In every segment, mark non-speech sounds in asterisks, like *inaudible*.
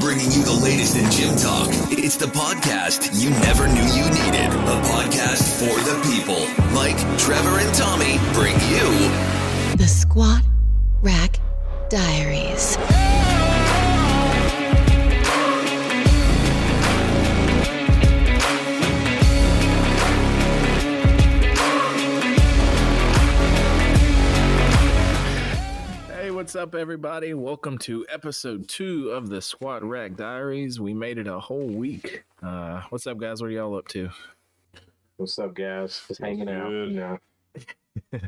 bringing you the latest in gym talk. It's the podcast you never knew you needed. A podcast for the people. Mike, Trevor, and Tommy bring you The Squat Rack Diaries. What's up, everybody? Welcome to episode two of the Squat Rack Diaries. We made it a whole week. Uh, what's up, guys? What are y'all up to? What's up, guys? Just hanging out. You know, *laughs*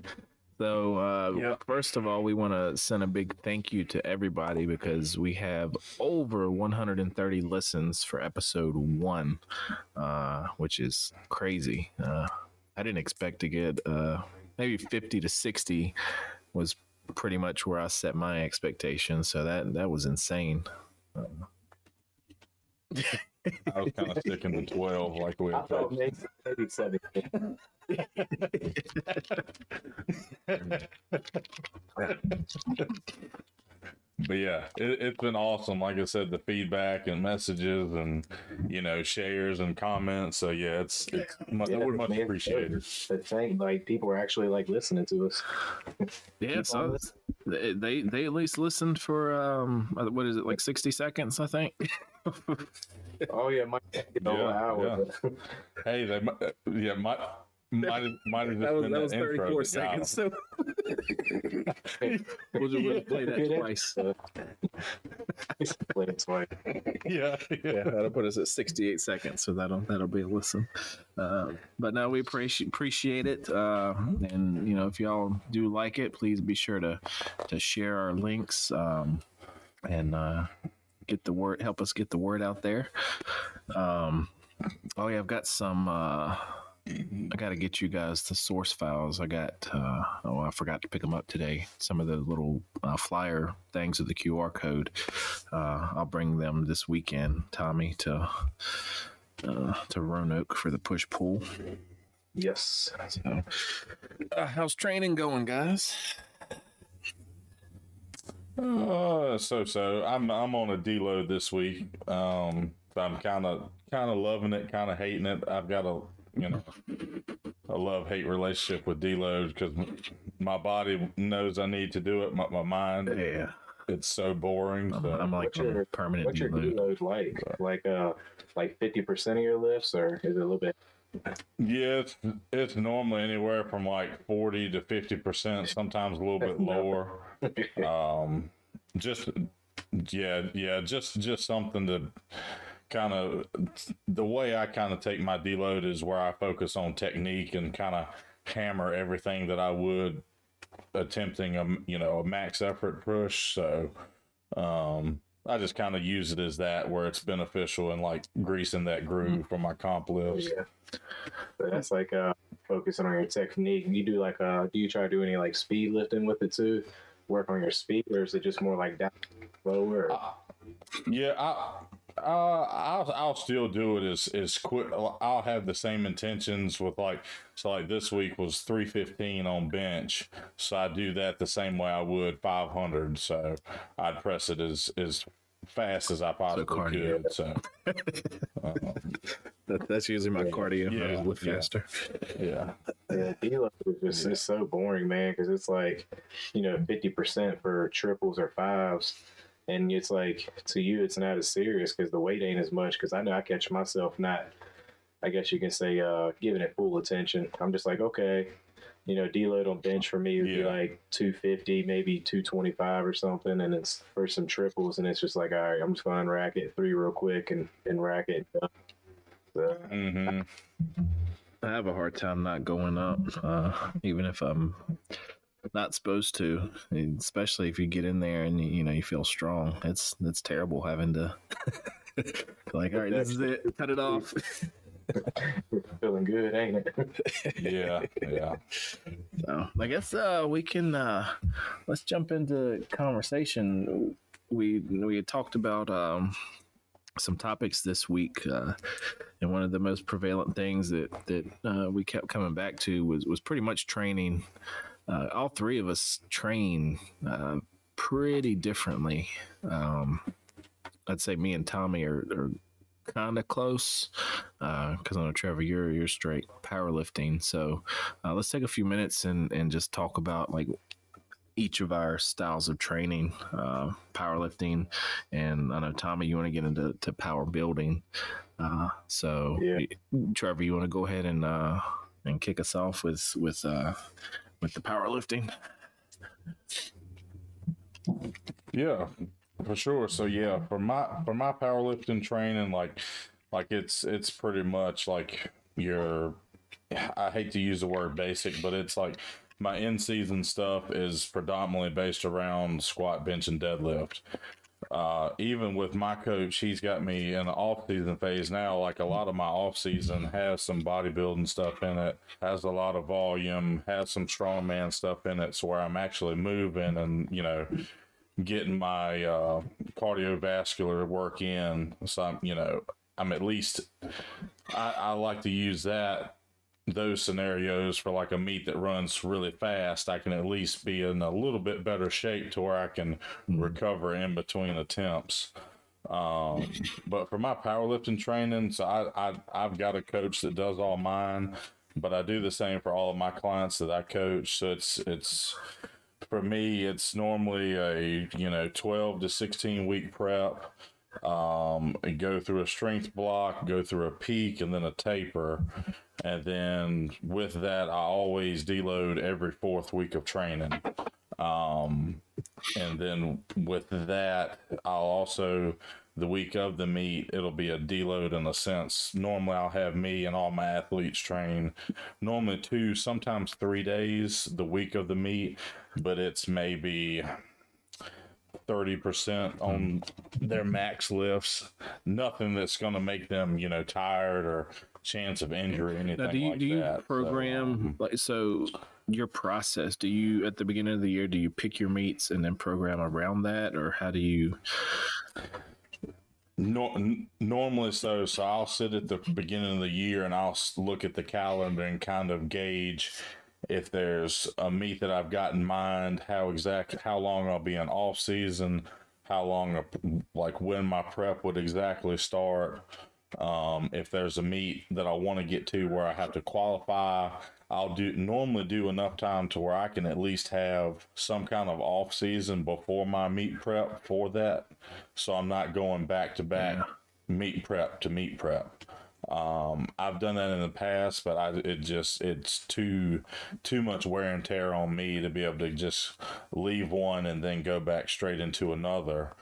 So, uh, Yep. first of all, we want to send a big thank you to everybody because we have over 130 listens for episode one, uh, which is crazy. Uh, I didn't expect to get uh, maybe 50 to 60 was pretty much where I set my expectations. So that that was insane. *laughs* I was kind of sticking to 12 like we I thought maybe maybe seventeen. *laughs* *laughs* But yeah, it, it's been awesome. Like I said, the feedback and messages and, you know, shares and comments. So yeah, it's, it's much, Yeah, much appreciated. But thank like people are actually like listening to us. *laughs* Yeah, so they they they at least listened for um uh, what is it like 60 seconds I think. *laughs* Oh yeah, Mike, the whole Yeah, hour. *laughs* Hey, they, uh, yeah, might, might, have- *laughs* might have just that was been that was intro 34 that got 'em. seconds. So *laughs* we'll just we'll play that twice. episode. Play it twice. Yeah, Yeah, yeah. that'll put us at 68 seconds, so that'll that'll be a listen. Uh, but no, we appreciate appreciate it, uh, and you know if y'all do like it, please be sure to to share our links um, and uh, get the word, help us get the word out there. Um, oh yeah, I've got some. Uh, I got to get you guys the source files. I got. Uh, oh, I forgot to pick them up today. Some of the little uh, flyer things with the QR code. Uh, I'll bring them this weekend, Tommy, to uh, to Roanoke for the push pull. Yes. So, uh, how's training going, guys? Uh, so so. I'm I'm on a deload this week. Um, I'm kind of kind of loving it, kind of hating it. I've got a you know a love hate relationship with deload because my body knows I need to do it. My, my mind, Yeah, it's so boring. I'm, I'm like What's your- permanent What's your deload. deload like? Like uh, like fifty percent of your lifts, or is it a little bit? Yeah, it's, it's normally anywhere from like 40 to 50%, sometimes a little bit lower. *laughs* Um, just, yeah, yeah, just, just something to kind of, the way I kind of take my deload is where I focus on technique and kind of hammer everything that I would attempting a, you know, a max effort push. So, um, I just kind of use it as that where it's beneficial and like greasing that groove for my comp lifts. yeah. So that's like uh, focusing on your technique. You do like uh, do you try to do any like speed lifting with it too? Work on your speed, or is it just more like down lower? or- Yeah, I, uh, I'll I'll still do it as as quick. I'll have the same intentions with like so like this week was three fifteen on bench, so I do that the same way I would five hundred. So I'd press it as as fast as I possibly cardio. could. So *laughs* That, that's usually my cardio. I Yeah, just lift yeah. faster. yeah, Yeah, deload is just it's so boring, man, because it's like, you know, fifty percent for triples or fives, and it's like to you, it's not as serious because the weight ain't as much. Because I know I catch myself not, I guess you can say, uh, giving it full attention. I'm just like, okay, you know, deload on bench for me would be like two fifty, maybe two twenty five or something, and it's for some triples, and it's just like, all right, I'm just gonna rack it three real quick and and rack it. So, hmm I have a hard time not going up, uh, even if I'm not supposed to. Especially if you get in there and you know you feel strong. It's it's terrible having to *laughs* like, all right, this is it. Cut it off. *laughs* feeling good, ain't it? yeah, yeah. So I guess uh, we can uh, let's jump into conversation. We we had talked about um, some topics this week, uh, and one of the most prevalent things that that uh, we kept coming back to was was pretty much training. Uh, all three of us train uh, pretty differently. Um, I'd say me and Tommy are, are kind of close because uh, I know Trevor, you're you're straight powerlifting. So uh, let's take a few minutes and and just talk about like each of our styles of training, uh, powerlifting, and I know Tommy, you want to get into to power building. Uh, so, yeah. Trevor, you want to go ahead and uh, and kick us off with with uh, with the powerlifting? Yeah, for sure. So yeah, for my for my powerlifting training, like like it's it's pretty much like your I hate to use the word basic, but it's like my in season stuff is predominantly based around squat, bench, and deadlift. Uh, even with my coach, he's got me in the off season phase now. Like a lot of my off season has some bodybuilding stuff in it, has a lot of volume, has some strongman stuff in it, so where I'm actually moving and you know getting my uh, cardiovascular work in. So I'm, you know, I'm at least I, I like to use that those scenarios for like a meet that runs really fast, I can at least be in a little bit better shape to where I can mm. recover in between attempts. Um, but for my powerlifting training, so I, I I've got a coach that does all mine, but I do the same for all of my clients that I coach. So it's it's for me, it's normally a you know twelve to sixteen week prep um, go through a strength block, go through a peak, and then a taper. And then with that, I always deload every fourth week of training. Um, and then with that, I'll also the week of the meet, it'll be a deload in a sense. Normally, I'll have me and all my athletes train normally two, sometimes three days the week of the meet, but it's maybe 30% on mm. their max lifts. Nothing that's going to make them, you know, tired or chance of injury, anything now, do you, like do you that. program, so, like, so your process, do you, at the beginning of the year, do you pick your meets and then program around that? Or how do you? No, normally so. So I'll sit at the beginning of the year and I'll look at the calendar and kind of gauge if there's a meet that I've got in mind, how exact, how long I'll be in off season, how long, like when my prep would exactly start. Um, if there's a meet that I want to get to where I have to qualify, I'll do normally do enough time to where I can at least have some kind of off season before my meet prep for that. So I'm not going back to back meet prep to meet prep. Um, I've done that in the past, but I it just it's too too much wear and tear on me to be able to just leave one and then go back straight into another.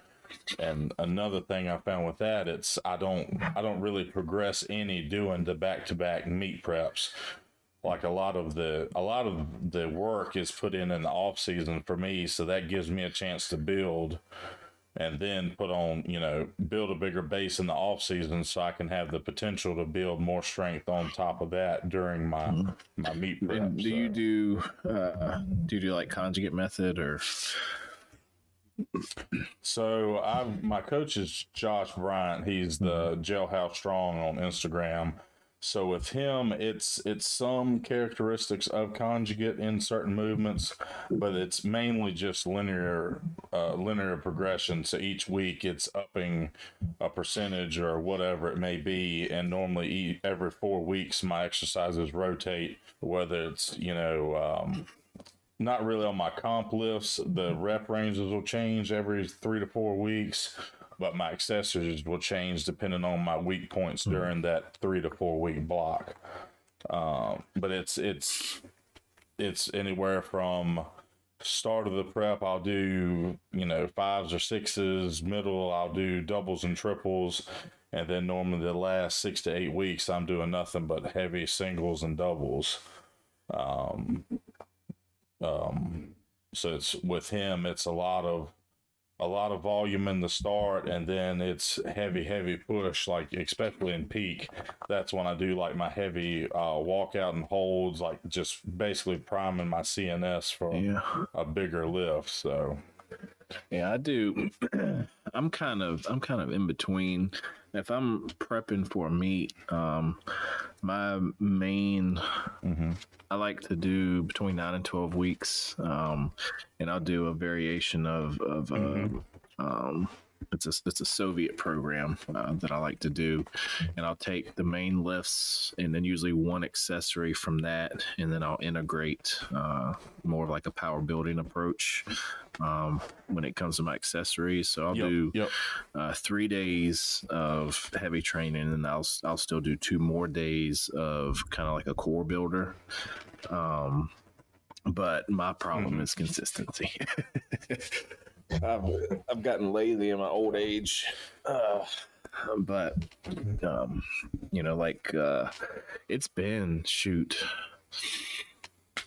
And another thing I found with that, it's I don't I don't really progress any doing the back to back meet preps. Like a lot of the a lot of the work is put in in the off season for me, so that gives me a chance to build and then put on, you know, build a bigger base in the off season so I can have the potential to build more strength on top of that during my mm-hmm. my meet prep. do so. you do uh, do you do like conjugate method or? So I my coach is Josh Bryant. He's the. Jailhouse Strong on Instagram. So with him, it's it's some characteristics of conjugate in certain movements, but it's mainly just linear uh, linear progression. So each week it's upping a percentage or whatever it may be, and normally every four weeks my exercises rotate. Whether it's you know um, not really on my comp lifts, the rep ranges will change every three to four weeks but my accessories will change depending on my weak points mm-hmm. during that three to four week block. Um, but it's it's it's anywhere from start of the prep I'll do you know fives or sixes, middle I'll do doubles and triples, and then normally the last six to eight weeks I'm doing nothing but heavy singles and doubles. Um, um, so it's with him, it's a lot of a lot of volume in the start and then it's heavy heavy push like especially in peak. That's when i do like my heavy uh, walkout and holds like just basically priming my cns for yeah. a bigger lift so. Yeah i do. *clears throat* I'm kind of i'm kind of in between if I'm prepping for a meet, um, my main, mm-hmm. I like to do between nine and twelve weeks, um, and I'll do a variation of of uh, mm-hmm. um, it's a it's a Soviet program uh, that I like to do, and I'll take the main lifts and then usually one accessory from that, and then I'll integrate uh, more of like a power building approach um, when it comes to my accessories. So I'll Yep, do yep. uh, three days of heavy training, and I'll I'll still do two more days of kind of like a core builder. Um, but my problem is consistency. *laughs* I've, I've gotten lazy in my old age, uh, but um, you know, like uh, it's been shoot.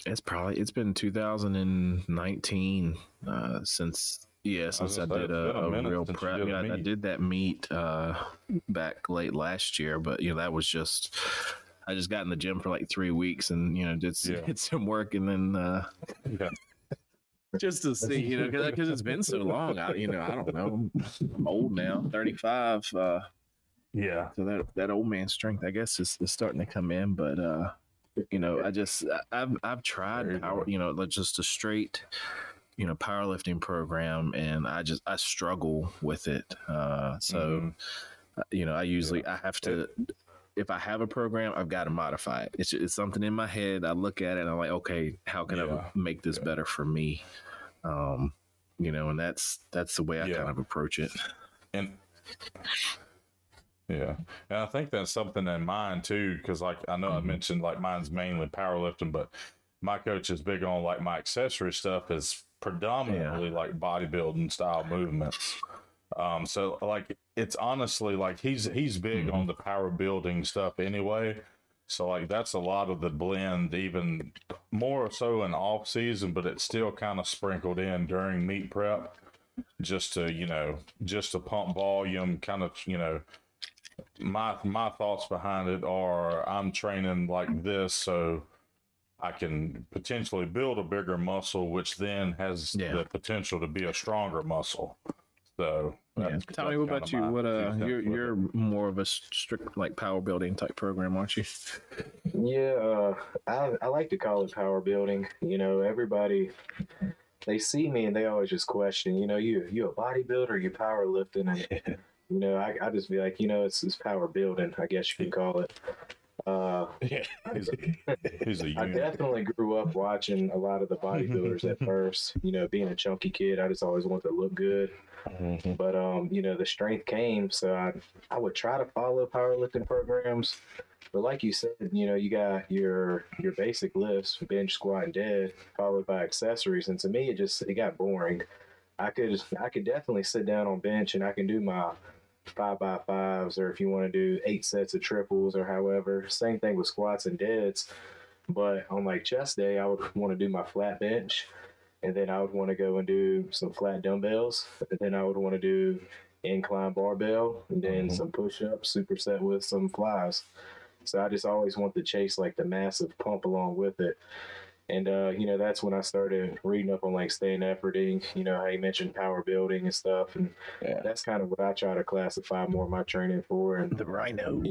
It's probably it's been 2019 uh, since yeah since I, gonna did a, a a real prep. did I, I did that meet uh, back late last year, but you know that was just I just got in the gym for like three weeks and you know did some, Yeah. *laughs* did some work and then uh, Yeah. Just to see you know because it's been so long. I, you know I don't know. I'm old now, 35. Uh, Yeah. so that that old man strength, I guess, is, is starting to come in. But uh, you know, I just I've I've tried power, you know, just a straight, you know, powerlifting program, and I just I struggle with it. Uh, so Mhm. uh, you know, I usually I have to. If I have a program, I've got to modify it. It's, it's something in my head. I look at it and I'm like, okay, how can Yeah. I make this better for me? Um, you know, and that's that's the way I Yeah. kind of approach it. and yeah and i think that's something in mine too because like i know i Mm-hmm. mentioned like mine's mainly powerlifting but my coach is big on like my accessory stuff is predominantly like bodybuilding style movements um so like it's honestly like he's he's big Mm-hmm. on the power building stuff anyway so like that's a lot of the blend even more so in off season but it's still kind of sprinkled in during meet prep just to you know just to pump volume kind of you know my my thoughts behind it are i'm training like this so i can potentially build a bigger muscle which then has Yeah. the potential to be a stronger muscle so Yeah. that's- Tell me what about you? What uh, you're you're more of a strict like power building type program, aren't you? Yeah, uh, I I like to call it power building. You know, everybody they see me and they always just question. You know, you you a bodybuilder, you powerlifting, and *laughs* you know, I I just be like, you know, it's it's power building. I guess you can call it. Uh, he's a, he's a *laughs* I definitely grew up watching a lot of the *laughs* bodybuilders at first. You know, being a chunky kid, I just always wanted to look good. But um, you know, the strength came, so I I would try to follow powerlifting programs. But like you said, you know, you got your your basic lifts, bench, squat, and dead, followed by accessories. And to me, it just it got boring. I could I could definitely sit down on bench and I can do my five by fives, or if you want to do eight sets of triples, or however. Same thing with squats and deads. But on like chest day, I would want to do my flat bench, and then I would want to go and do some flat dumbbells, and then I would want to do incline barbell, and then some push ups, superset with some flies. So I just always want to chase like the massive pump along with it. And uh, you know, that's when I started reading up on like Stan Efferding, you know, how you mentioned power building and stuff. And Yeah. that's kind of what I try to classify more of my training for. And The rhino.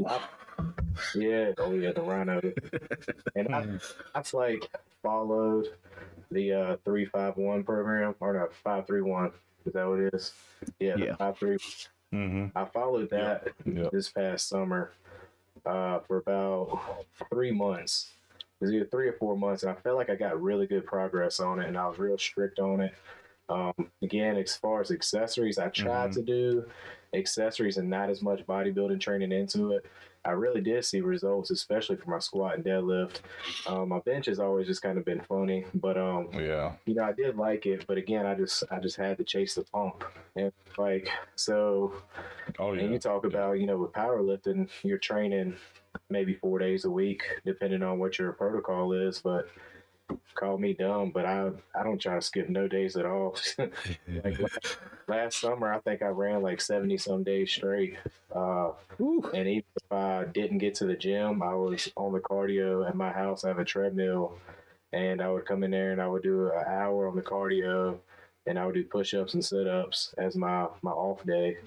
yeah, oh yeah, the rhino. *laughs* and I, I've like followed the uh three five one program or not five three one. Is that what it is? Yeah, Yeah. the five three. hmm I followed that Yep. this past summer uh for about three months. It was either three or four months, and I felt like I got really good progress on it, and I was real strict on it. Um, again, as far as accessories, I tried to do accessories and not as much bodybuilding training into it. I really did see results, especially for my squat and deadlift. Um, my bench has always just kind of been funny, but um, yeah you know, I did like it, but again, I just I just had to chase the pump, and like so. oh yeah And you talk about, you know, with powerlifting, you're training maybe four days a week, depending on what your protocol is. But call me dumb, but I I don't try to skip no days at all. *laughs* *laughs* like last, last summer, I think I ran like seventy some days straight. Uh, and even if I didn't get to the gym, I was on the cardio at my house. I have a treadmill, and I would come in there and I would do an hour on the cardio, and I would do push ups and sit ups as my my off day.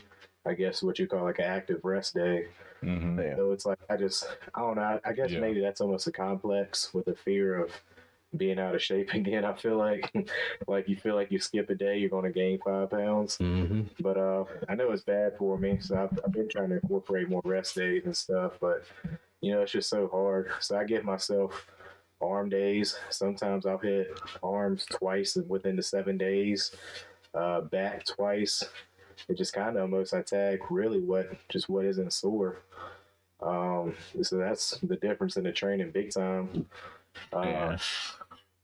I guess what you call like an active rest day. hmm So it's like I just I don't know. I, I guess Yeah. maybe that's almost a complex with the fear of being out of shape *laughs* again. I feel like *laughs* like you feel like you skip a day, you're going to gain five pounds. Mm-hmm. But uh, I know it's bad for me, so I've, I've been trying to incorporate more rest days and stuff. But you know, it's just so hard. So I give myself arm days. Sometimes I'll hit arms twice within the seven days, uh, back twice. It just kind of almost I tag really what just what isn't sore. Um, so that's the difference in the training big time. Uh, Yeah.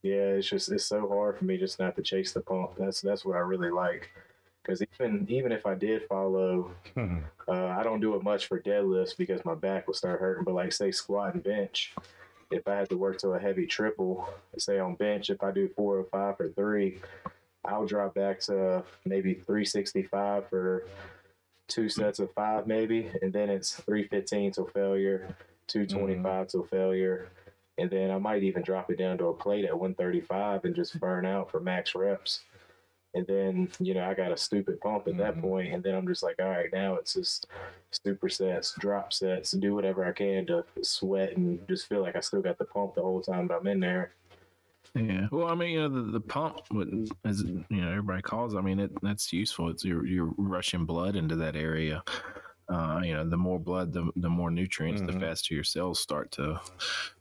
yeah, it's just it's so hard for me just not to chase the pump. That's that's what I really like. Because even even if I did follow, uh, I don't do it much for deadlifts because my back will start hurting. But like say squat and bench, if I had to work to a heavy triple, say on bench, if I do four or five or three, I'll drop back to maybe 365 for two sets of five maybe, and then it's 315 till failure, 225 till failure, and then I might even drop it down to a plate at 135 and just burn out for max reps. And then, you know, I got a stupid pump at that mm-hmm. point, and then I'm just like, all right, now it's just supersets, drop sets, do whatever I can to sweat and just feel like I still got the pump the whole time that I'm in there. Yeah. Well, I mean, you know, the, the pump, what- as you know, everybody calls. I mean, it that's useful. It's you're you're rushing blood into that area. Uh, you know, the more blood, the the more nutrients, the Mhm. faster your cells start to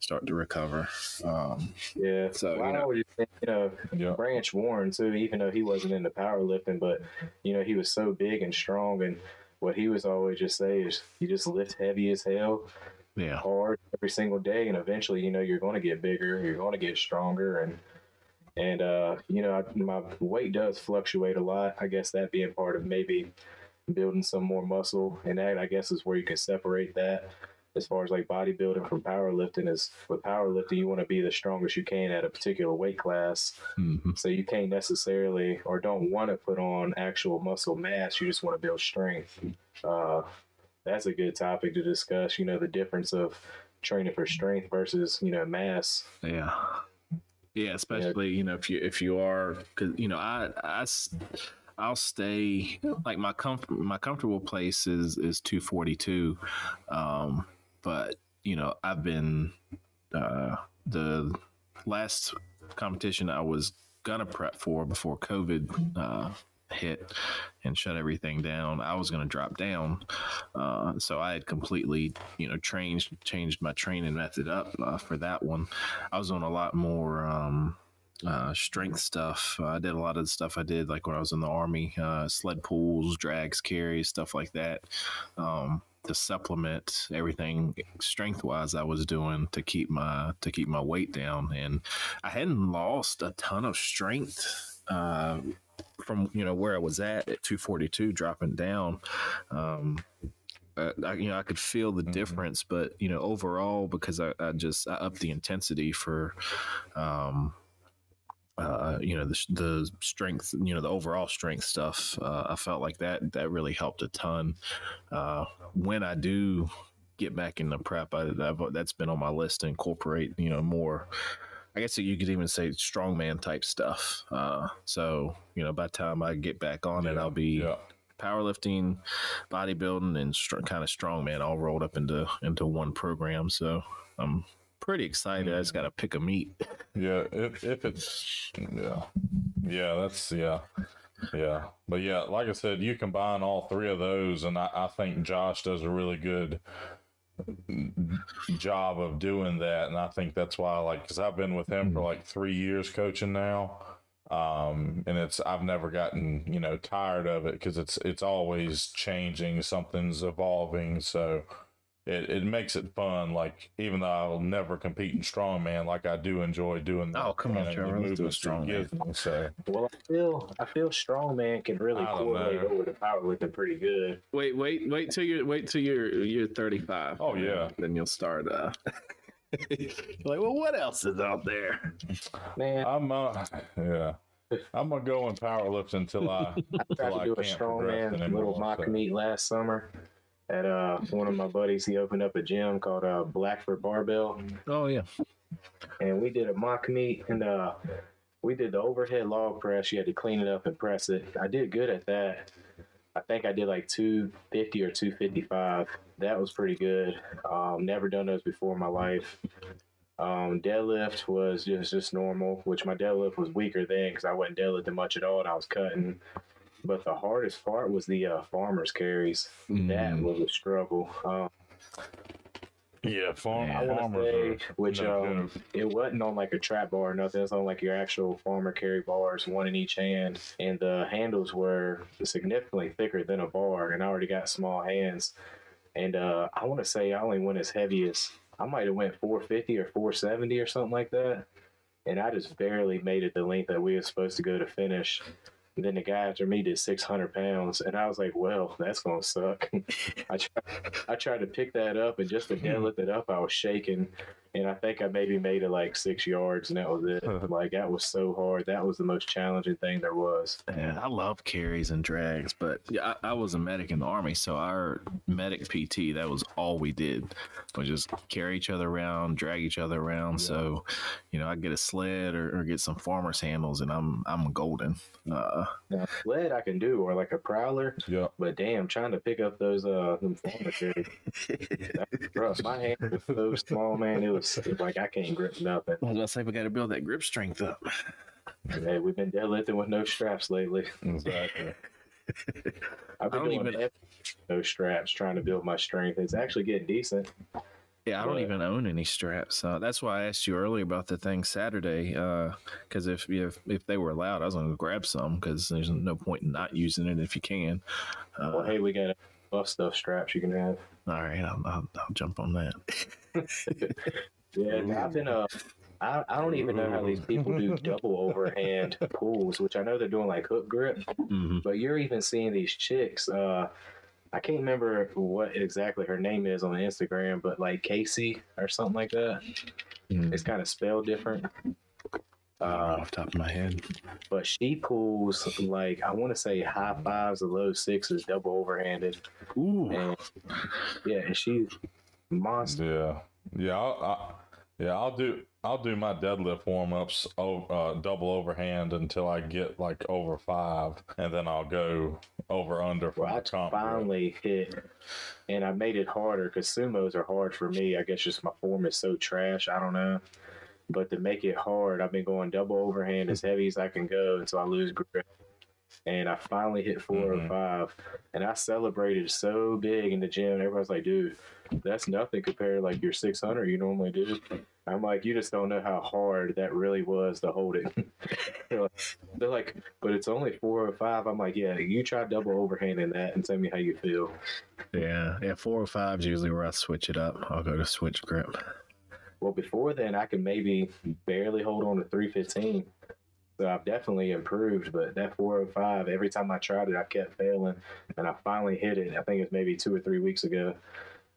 start to recover. Um, Yeah. So, well, you I know- always think, you know, Yeah. Branch Warren too, even though he wasn't into powerlifting, but you know, he was so big and strong and what he was always just say is you just lift heavy as hell, yeah. hard every single day and eventually, you know, you're gonna get bigger, you're gonna get stronger and and uh, you know, I- my weight does fluctuate a lot. I guess that being part of maybe building some more muscle and that I guess is where you can separate that as far as like bodybuilding from powerlifting is with powerlifting you want to be the strongest you can at a particular weight class Mhm. so you can't necessarily or don't want to put on actual muscle mass you just want to build strength uh, that's a good topic to discuss you know the difference of training for strength versus you know mass Yeah. Yeah, especially you know if you if you are because you know I I I'll stay like my comfort my comfortable place is is two forty two, um, but you know I've been uh, the last competition I was gonna prep for before COVID uh, hit and shut everything down. I was gonna drop down, uh, so I had completely you know changed changed my training method up uh, for that one. I was on a lot more um, uh, strength stuff. I did a lot of the stuff I did like when I was in the army, uh, sled pulls, drags, carries, stuff like that. Um, to supplement everything strength wise I was doing to keep my to keep my weight down, and I hadn't lost a ton of strength. Uh, from you know where I was at at 242 dropping down um uh, I, you know I could feel the difference but you know overall because I, I just I upped the intensity for um uh, you know the the strength, you know the overall strength stuff. Uh, I felt like that that really helped a ton. Uh, when I do get back in the prep, I, I've, that's been on my list to incorporate, you know, more. I guess you could even say strongman type stuff. Uh, so you know, by the time I get back on it, I'll be Yeah. powerlifting, bodybuilding, and str- kind of strongman all rolled up into into one program. So I'm pretty excited. I just got to pick a meet. Yeah, if if it's yeah, yeah, that's yeah, yeah. But yeah, like I said, you combine all three of those, and I, I think Josh does a really good job of doing that, and I think that's why, like, because I've been with him for like three years coaching now, um, and it's I've never gotten you know tired of it because it's it's always changing, something's evolving, so it, it makes it fun. Like even though I'll never compete in strongman, like I do enjoy doing. the Oh, come on, Trevor, the let's do a strongman. So well i feel i feel strongman can really I don't correlate know. over to powerlifting pretty good Wait, wait, wait till you wait till you're you're 35. Oh, yeah. Then you'll start. Uh, *laughs* like, well, what else is out there? man I'm uh, yeah. I'm gonna go in powerlifting until I I tried to I do a strongman anymore, little mock so. meet last summer at uh one of my buddies. He opened up a gym called uh Blackford Barbell, Oh yeah. and we did a mock meet and uh we did the overhead log press. You had to clean it up and press it. I did good at that. I think I did like 250 or 255. That was pretty good. Um, never done those before in my life. Um, deadlift was just just normal, which my deadlift was weaker then because I wasn't deadlifting much at all and I was cutting. But the hardest part was the uh, farmers carries. That Mm. was a struggle. Um, Yeah, farm, I want farmers to say, which no um, joke. it wasn't on like a trap bar or nothing. It's on like your actual farmer carry bars, one in each hand, and the handles were significantly thicker than a bar. And I already got small hands, and uh, I want to say I only went as heavy as I might have went 450 or 470 or something like that, and I just barely made it the length that we were supposed to go to finish. And then the guy after me did 600 pounds, and I was like, "Well, that's gonna suck." *laughs* I tried, I tried to pick that up, and just to hmm. deadlift it up, I was shaking, and I think I maybe made it like six yards, and that was it. *laughs* like that was so hard. That was the most challenging thing there was. Yeah, I love carries and drags, but yeah, I, I was a medic in the army, so our medic PT that was all we did was just carry each other around, drag each other around. So, you know, I get a sled or, or get some farmers handles, and I'm I'm golden. Uh, Now, sled I can do, or like a prowler, Yeah. but damn, trying to pick up those uh them farmer carries, *laughs* rough. My hand was so small, man. It was like I can't grip nothing. I was about to say we got to build that grip strength up. Hey, we've been deadlifting with no straps lately. Exactly. I've been I don't doing even- heavy no straps, trying to build my strength. It's actually getting decent. Yeah, I don't Right. even own any straps. Uh, that's why I asked you earlier about the thing Saturday. Because if, if if they were allowed, I was going to grab some. Because there's no point in not using it if you can. well, Uh, hey, we got buff stuff straps you can have. All right, I'll, I'll, I'll jump on that. *laughs* Yeah, I've been uh I, I don't even know how these people do *laughs* double overhand pulls, which I know they're doing like hook grip, hmm but you're even seeing these chicks. Uh, I can't remember what exactly her name is on Instagram, but like Casey or something like that. Mm. It's kind of spelled different. Uh, off the top of my head. but she pulls like I want to say high fives or low sixes, double overhanded, Ooh. and yeah, and she's monster. Yeah. Yeah. I'll, I, yeah. I'll do. I'll do my deadlift warm ups, uh, double overhand until I get like over five, and then I'll go over under for Well, my I comp. grip. finally hit, and I made it harder because sumos are hard for me. I guess just my form is so trash. I don't know. But to make it hard, I've been going double overhand as heavy as I can go until I lose grip. And I finally hit four or mm-hmm. five, and I celebrated so big in the gym. Everybody's like, "Dude, that's nothing compared to like your 600 you normally do." I'm like, "You just don't know how hard that really was to hold it." *laughs* They're like- they're like, but it's only four or five. I'm like, yeah, you try double overhanding that and tell me how you feel. Yeah, yeah. Four or five is usually where I switch it up. I'll go to switch grip. Well, before then, I could maybe barely hold on to 315. So I've definitely improved, but that 405, every time I tried it, I kept failing. And I finally hit it. I think it was maybe two or three weeks ago.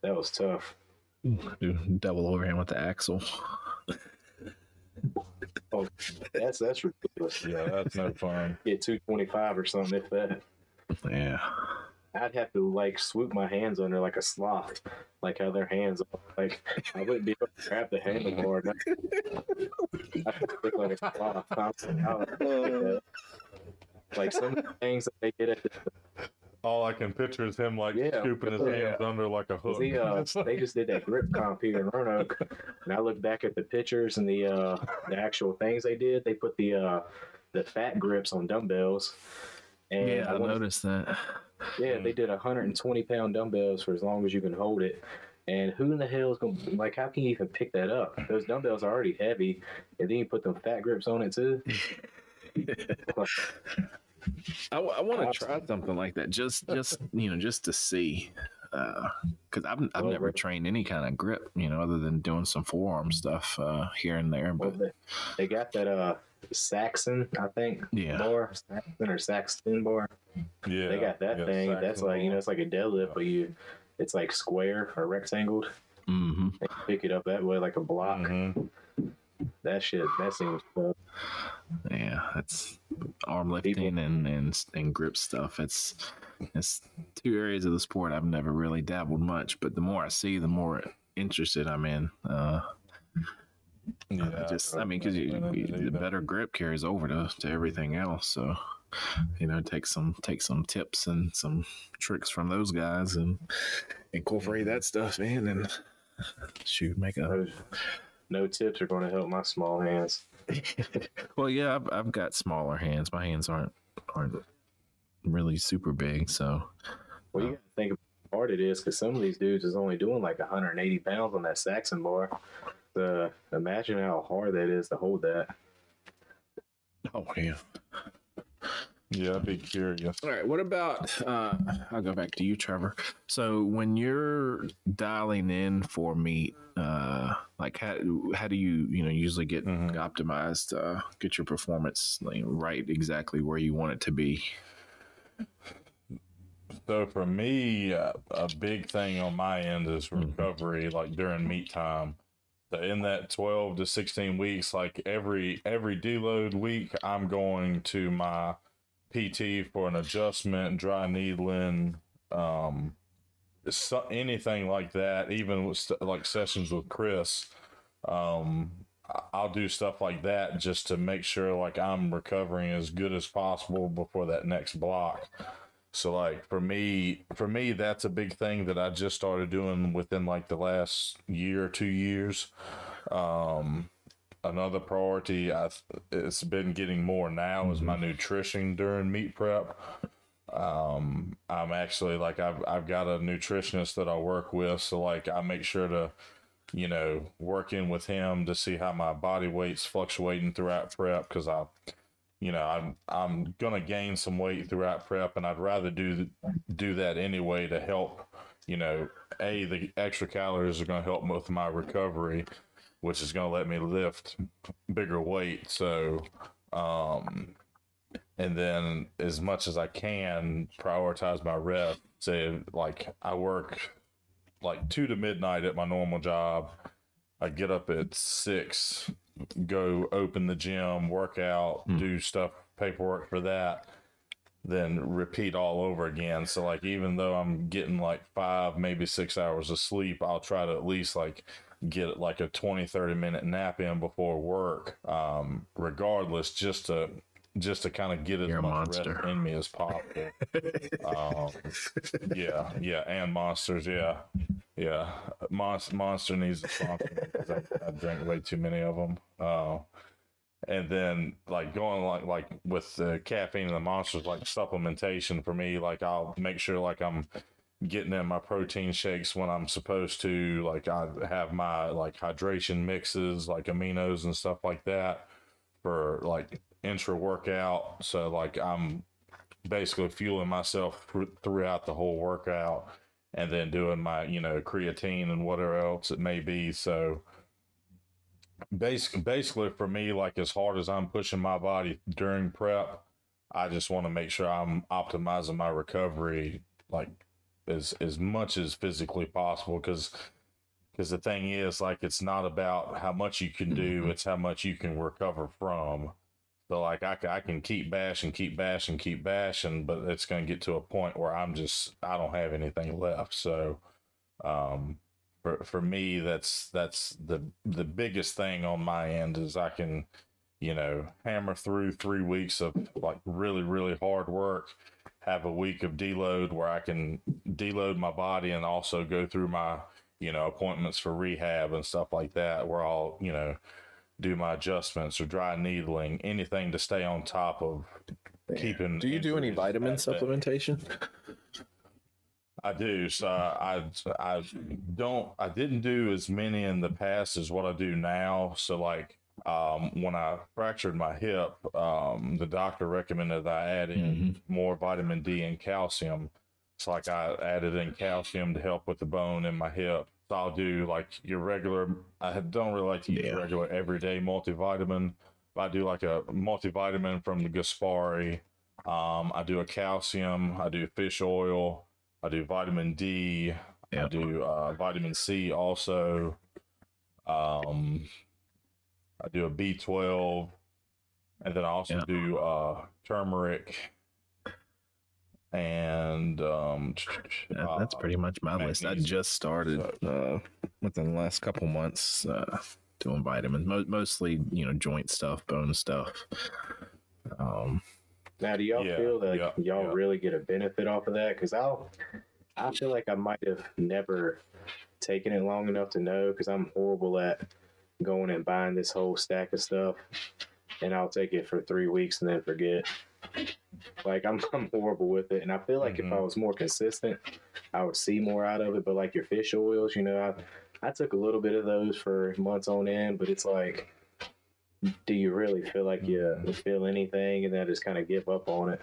That was tough. Do double overhand with the axle. Oh, that's that's ridiculous. Yeah, that's no fun. Get 225 or something, if that. Yeah. I'd have to like swoop my hands under like a sloth, like how their hands are. Like I wouldn't be able to grab the handlebar. *laughs* I look like a sloth. I'm- I'm- Like some of the things that they get at the All I can picture is him like Yeah. scooping his Yeah. hands under like a hook. See, uh, *laughs* they just did that grip comp here in Roanoke, and I look back at the pictures and the uh, the actual things they did. They put the uh, the fat grips on dumbbells, and Yeah, I wanna- noticed that. Yeah, they did 120 pound dumbbells for as long as you can hold it. And who in the hell is going to, like, how can you even pick that up? Those dumbbells are already heavy, and then you put them fat grips on it too. *laughs* I, want to try something like that, just just you know, just to see, because I've I've Well, never right. trained any kind of grip, you know, other than doing some forearm stuff uh, here and there. Well, But they, they got that uh Saxon, I think, Yeah. bar, Saxon or Saxton bar. yeah, They got that thing. That's like, you know, it's like a deadlift, but you, it's like square or rectangled. hmm And you pick it up that way like a block. Mhm. That shit, that seems tough. yeah, that's arm lifting and and and grip stuff. It's it's two areas of the sport I've never really dabbled much, but the more I see, the more interested I'm in. Uh, Yeah, just I mean, because the better grip carries over to, to everything else. So, you know, take some take some tips and some tricks from those guys and incorporate mm-hmm. that stuff in, and shoot, make a no tips are going to help my small hands. *laughs* well, yeah, I've, I've got smaller hands. My hands aren't aren't really super big, so Well, you uh, got to think about how hard it is because some of these dudes is only doing like 180 pounds on that Saxon bar. The imagine how hard that is to hold that. oh yeah. Yeah, I'd be curious. All right. What about? Uh, I'll go back to you, Trevor. So when you're dialing in for meet, uh, like how how do you you know usually get Mhm. optimized, uh, get your performance like, right exactly where you want it to be? So for me, uh, a big thing on my end is Mhm. recovery, like during meet time. In that twelve to sixteen weeks, like every every deload week, I'm going to my PT for an adjustment, dry needling, um, so, anything like that. Even with st- like sessions with Chris, um, I'll do stuff like that just to make sure like I'm recovering as good as possible before that next block. So like for me, for me, that's a big thing that I just started doing within like the last year or two years. Um, another priority I it's been getting more now is my nutrition during meet prep. Um, I'm actually like I've I've got a nutritionist that I work with, so like I make sure to you know work in with him to see how my body weight's fluctuating throughout prep because I you know i'm i'm gonna gain some weight throughout prep and i'd rather do do that anyway to help you know a the extra calories are gonna help with my recovery which is gonna let me lift bigger weight so um and then as much as i can prioritize my rep say like i work like two to midnight at my normal job. I get up at six go open the gym, work out, do stuff, paperwork for that, then repeat all over again. So like even though I'm getting like five, maybe six hours of sleep, I'll try to at least like get like a 20, 30 minute nap in before work. Um, regardless, just to just to kind of get as You're much rest in me as possible. *laughs* um, yeah, yeah, and monsters, yeah, yeah. Monster, monster needs a sponsor because I, I drink way too many of them. Uh, and then like going like like with the caffeine and the monsters, like supplementation for me, like I'll make sure like I'm getting in my protein shakes when I'm supposed to. Like I have my like hydration mixes, like aminos and stuff like that for like intra workout. So like I'm basically fueling myself throughout the whole workout and then doing my you know creatine and whatever else it may be. So basically basically for me like as hard as i'm pushing my body during prep i just want to make sure i'm optimizing my recovery like as as much as physically possible because because the thing is like it's not about how much you can do mm-hmm. it's how much you can recover from so like I, I can keep bashing, keep bashing, keep bashing, but it's going to get to a point where I'm just I don't have anything left. So, um, for for me, that's that's the the biggest thing on my end is I can, you know, hammer through three weeks of like really really hard work, have a week of deload where I can deload my body and also go through my you know appointments for rehab and stuff like that where I'll you know do my adjustments or dry needling, anything to stay on top of keeping. Do you do any vitamin at supplementation? I do. So I I don't I didn't do as many in the past as what I do now. So like um when I fractured my hip, um the doctor recommended that I add in more vitamin D and calcium. It's like I added in calcium to help with the bone in my hip. So I'll do like your regular I don't really like to use Yeah. regular everyday multivitamin. But I do like a multivitamin from the Gaspari. Um, I do a calcium, I do fish oil, I do vitamin D. I do uh, vitamin C also. Um, I do a B12, and then I also Yeah. do uh, turmeric. And um, *sniffs* That- uh, that's pretty much my list. I just started uh, within the last couple months uh, doing vitamins, Mo- mostly you know joint stuff, bone stuff. Um, Now, do y'all Yeah, feel that yeah, y'all yeah. really get a benefit off of that? Because I'll, I feel like I might have never taken it long enough to know. Because I'm horrible at going and buying this whole stack of stuff, and I'll take it for three weeks and then forget. Like I'm, *laughs* I'm horrible with it, and I feel like if I Mhm. was more consistent, I would see more out of it. But like your fish oils, you know, I I took a little bit of those for months on end, but it's like, do you really feel like you feel anything, and then just kind of give up on it?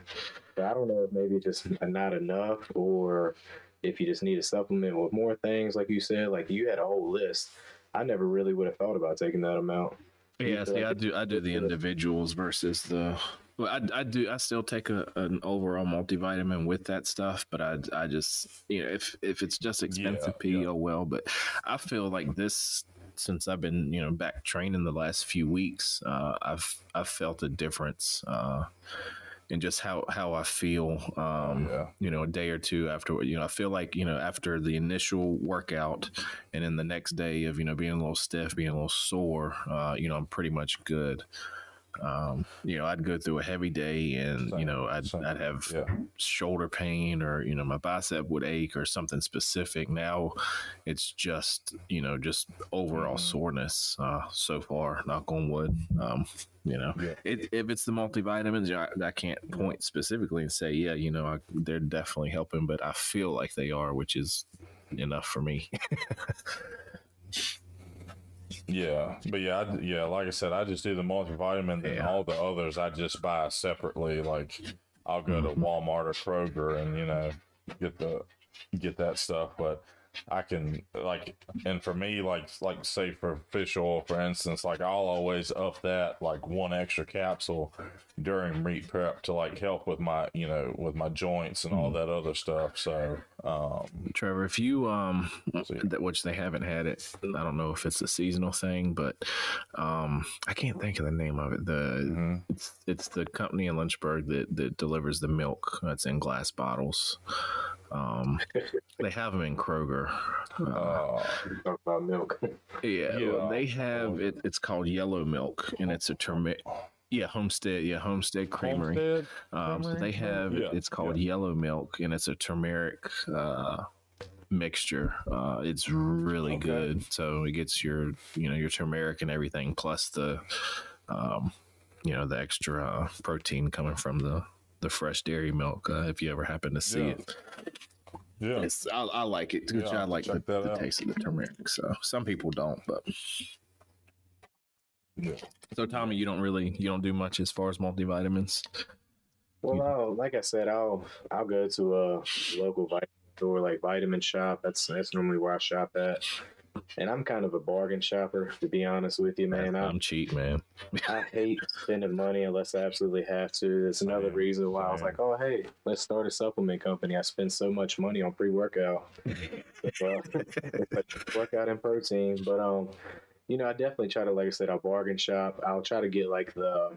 But I don't know if maybe just not enough, or if you just need a supplement with more things, like you said, like you had a whole list. I never really would have thought about taking that amount. Yeah, see, I do I do the individuals versus the. Well, I, I do I still take a, an overall multivitamin with that stuff, but I I just you know if if it's just expensive P, yeah. oh well. But I feel like this since I've been you know back training the last few weeks, uh, I've I've felt a difference. Uh, in just how how I feel, um, Yeah. you know, a day or two after, you know, I feel like you know after the initial workout, and then the next day of you know being a little stiff, being a little sore, uh, you know, I'm pretty much good. Um, you know, I'd go through a heavy day, and you know, I'd same. I'd have Yeah. shoulder pain, or you know, my bicep would ache, or something specific. Now, it's just you know, just overall Mm-hmm. soreness. Uh, so far, knock on wood. Um, you know, Yeah. it, if it's the multivitamins, I, I can't point specifically and say, yeah, you know, I, they're definitely helping, but I feel like they are, which is enough for me. *laughs* Yeah, but yeah, I, yeah, like I said, I just do the multivitamin, and Yeah. all the others I just buy separately. Like I'll go Mm-hmm. to Walmart or Kroger and you know get the get that stuff. But I can like, and for me, like like say for fish oil, for instance, like I'll always up that like one extra capsule during meet prep to like help with my you know with my joints and all Mm. that other stuff. So um, Trevor, if you um, which they haven't had it, I don't know if it's a seasonal thing, but um, I can't think of the name of it. The mhm. it's it's the company in Lynchburg that that delivers the milk that's in glass bottles. Um, they have them in Kroger. Uh, uh, Talk about milk. *laughs* yeah, well, yeah. they have it. It's called yellow milk, and it's a turmeric. Yeah, Homestead. Yeah, Homestead Creamery. Homestead? Um, so they have Yeah, it's called yellow milk, and it's a turmeric uh, mixture. Uh, it's really Okay. good. So it gets your you know your turmeric and everything, plus the um, you know the extra uh, protein coming from the the fresh dairy milk. Uh, if you ever happen to see Yeah. it, Yeah. it's, I, I like it. Yeah, I like the, the taste of the turmeric. So some people don't, but Yeah. so Tommy, you don't really you don't do much as far as multivitamins. Well, I'll, like I said, I'll I'll go to a local vitamin store like Vitamin Shoppe. That's that's normally where I shop at. And I'm kind of a bargain shopper, to be honest with you, man. I, I'm cheap, man. I hate *laughs* spending money unless I absolutely have to. That's another Same, reason why I was like, oh, hey, let's start a supplement company. I spend so much money on pre workout, *laughs* workout and protein. But um, you know, I definitely try to, like I said, I'll bargain shop. I'll try to get like the.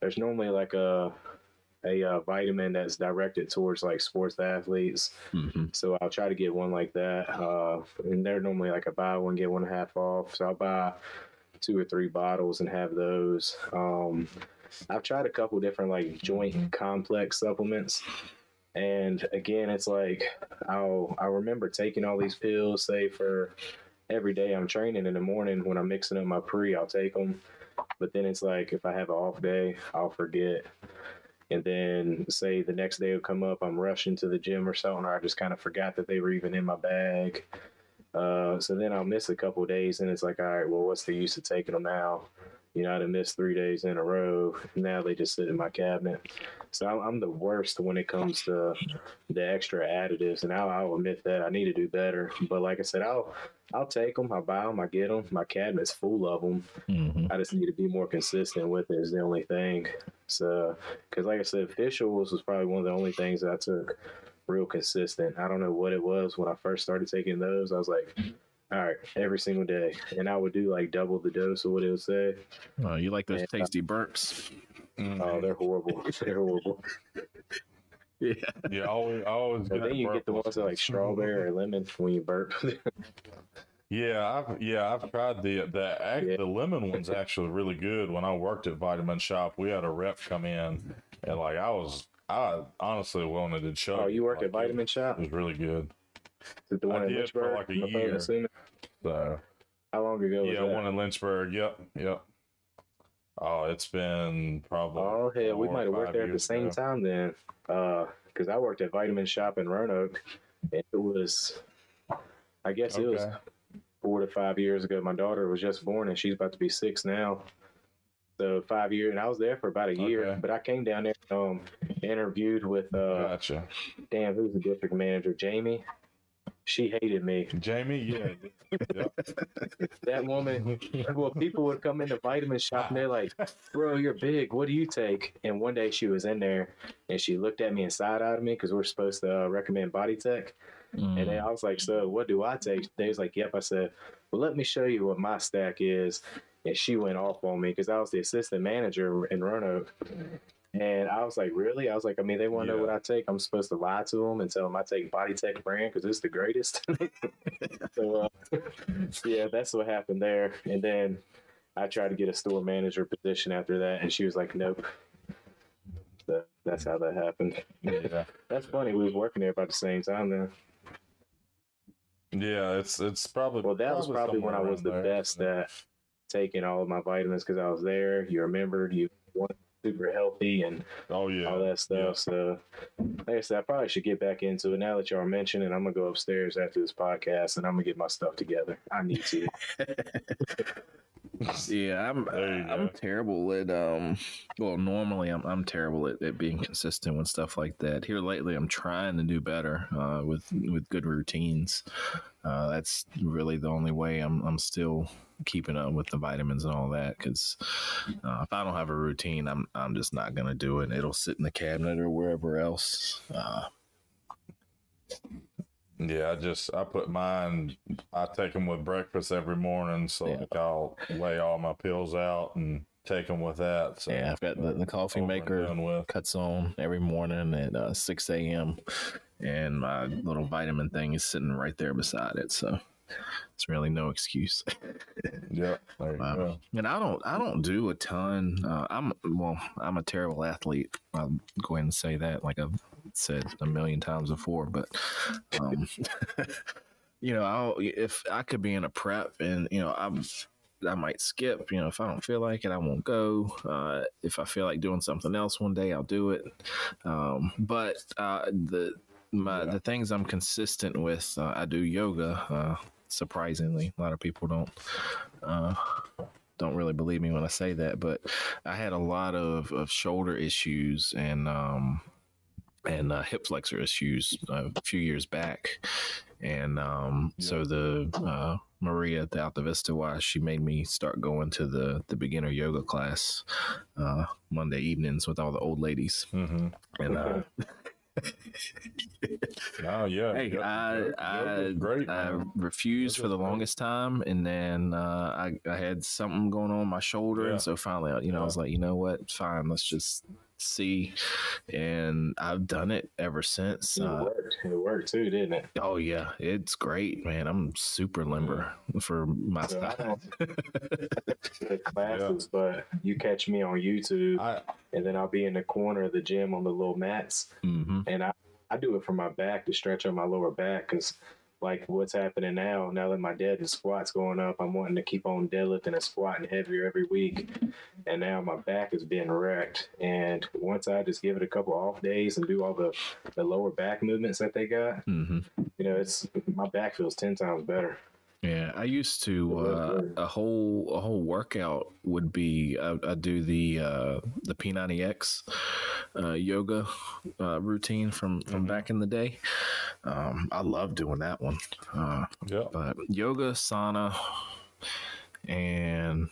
There's normally like a a uh, vitamin that's directed towards like sports athletes. hmm So I'll try to get one like that. Uh, and they're normally like a buy one get one half off. So I'll buy two or three bottles and have those. Um, I've tried a couple different like joint complex supplements. And again, it's like I'll I remember taking all these pills, say for every day I'm training in the morning when I'm mixing up my pre, I'll take them. But then it's like if I have an off day, I'll forget. And then say the next day will come up, I'm rushing to the gym or something, or I just kind of forgot that they were even in my bag. Uh, so then I'll miss a couple days, and it's like, all right, well, what's the use of taking them now? You know, I done missed three days in a row. *laughs* Now they just sit in my cabinet. So I'm, I'm the worst when it comes to the extra additives, and I'll, I'll admit that I need to do better. But like I said, I'll I'll take them, I buy them, I get them. My cabinet's full of them. hmm I just need to be more consistent with it. Is the only thing. So, because like I said, fish oils was probably one of the only things that I took real consistent. I don't know what it was when I first started taking those. I was like, all right, every single day, and I would do like double the dose of what it would say. Oh, you like those Yeah. Uh, tasty burps? Mm-hmm. Oh, they're horrible. *laughs* they're horrible. *laughs* Yeah. Yeah, I always, I always And get then you get the burp ones that like strawberry or lemon when you burp. *laughs* Yeah, I've yeah I've tried the the ac- Yeah. the lemon one's actually really good. When I worked at Vitamin Shoppe, we had a rep come in, and like I was I honestly wanted to oh, chug. oh, you work like, at Vitamin It Shop? was really good. Is it the one I in did for Lynchburg? like a I'm year. So How long ago was yeah, that? one in Lynchburg. Yep, yep. Oh, it's been probably. Oh hell, we four or might have worked there at the same ago. time then. Uh, because I worked at Vitamin Shoppe in Roanoke, and it was, I guess it was four to five years ago. My daughter was just born, and she's about to be six now. So five years, and I was there for about a year. Okay. But I came down there, um, interviewed with uh, Gotcha. damn, who's the district manager? Jamie. She hated me. Jamie, yeah. yep. That woman. well, people would come in the vitamin shop and they're like, "Bro, you're big. What do you take?" And one day she was in there and she looked at me and side eyed me because we're supposed to uh, recommend BodyTech. And then I was like, "So what do I take?" They was like, "Yep." I said, "Well, let me show you what my stack is." And she went off on me because I was the assistant manager in Roanoke. And I was like, really? I was like, I mean, they want to know what I take. I'm supposed to lie to them and tell them I take BodyTech brand because it's the greatest. *laughs* so, uh, yeah, that's what happened there. And then I tried to get a store manager position after that, and she was like, nope. So that's how that happened. Yeah. That's funny. We was working there about the same time then. Yeah, it's it's probably Well, that was probably when I was the there. best at taking all of my vitamins because I was there. You remembered you weren't super healthy and Oh yeah. all that stuff. Yeah. So, like I said, I probably should get back into it now that y'all mentioned it. I'm gonna go upstairs after this podcast and I'm gonna get my stuff together. I need to. *laughs* *laughs* Yeah, I'm There I'm go. terrible at um well normally I'm I'm terrible at, at being consistent with stuff like that. Here lately I'm trying to do better uh with with good routines. Uh that's really the only way I'm I'm still keeping up with the vitamins and all that cuz uh, if I don't have a routine I'm I'm just not going to do it. It'll sit in the cabinet or wherever else. Uh Yeah, I just I put mine. I take them with breakfast every morning, so Yeah. like I'll lay all my pills out and take them with that. So yeah, I've got the, the coffee maker with. cuts on every morning at uh, 6 a.m. and my little vitamin thing is sitting right there beside it. So it's really no excuse. *laughs* You Um, and I don't, I don't do a ton. Uh, I'm, well, I'm a terrible athlete. I'll go ahead and say that, like I've said a million times before. But, um, *laughs* you know, I'll, if I could be in a prep and you know, I'm. I might skip, you know, if I don't feel like it, I won't go. Uh, if I feel like doing something else one day, I'll do it. Um, but uh, the my Yeah. the things I'm consistent with, uh, I do yoga. Surprisingly, a lot of people don't uh, don't really believe me when I say that, but I had a lot of, of shoulder issues and um, and uh, hip flexor issues a few years back, and um, so the uh, Maria at the Alta Vista Y, she made me start going to the the beginner yoga class uh, Monday evenings with all the old ladies, hmm and uh, *laughs* Oh yeah. Hey, yep, I yep, I, great. I man. refused for the great. longest time, and then uh, I I had something going on my shoulder, Yeah. and so finally, you know, I was like, you know what, fine, let's just see, and I've done it ever since. It Uh, worked. It worked too, didn't it? oh yeah, it's great, man. I'm super limber for my So I size. don't the classes, but you catch me on YouTube, I and then I'll be in the corner of the gym on the little mats, hmm and I, I do it for my back to stretch out my lower back because like what's happening now? Now that my dead and squats going up i'm wanting to keep on deadlifting and squatting heavier every week. And now my back is being wrecked. And once i just give it a couple off days and do all the, the lower back movements that they got hmm you know it's my back feels 10 times better Yeah, I used to uh, a whole a whole workout would be I, I do the uh, the P90X uh, yoga uh, routine from from back in the day. Um, I love doing that one. Uh, yeah. but yoga, sauna, and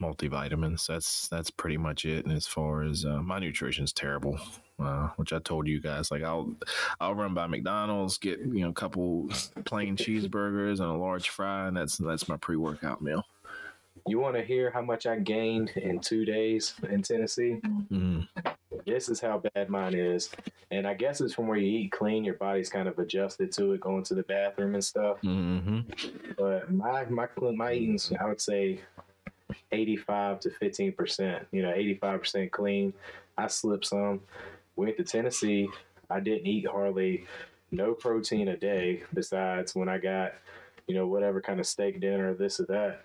multivitamins. That's that's pretty much it. And as far as uh, my nutrition's terrible, uh, which I told you guys, like I'll I'll run by McDonald's, get you know a couple plain cheeseburgers and a large fry, and that's that's my pre workout meal. you want to hear how much i gained in two days in tennessee Mm, this is how bad mine is and i guess it's from where you eat clean your body's kind of adjusted to it going to the bathroom and stuff hmm but my my my eating's I would say eighty five to fifteen percent. You know, eighty five percent clean. I slipped some. Went to Tennessee. I didn't eat hardly no protein a day. Besides when I got, you know, whatever kind of steak dinner, this or that.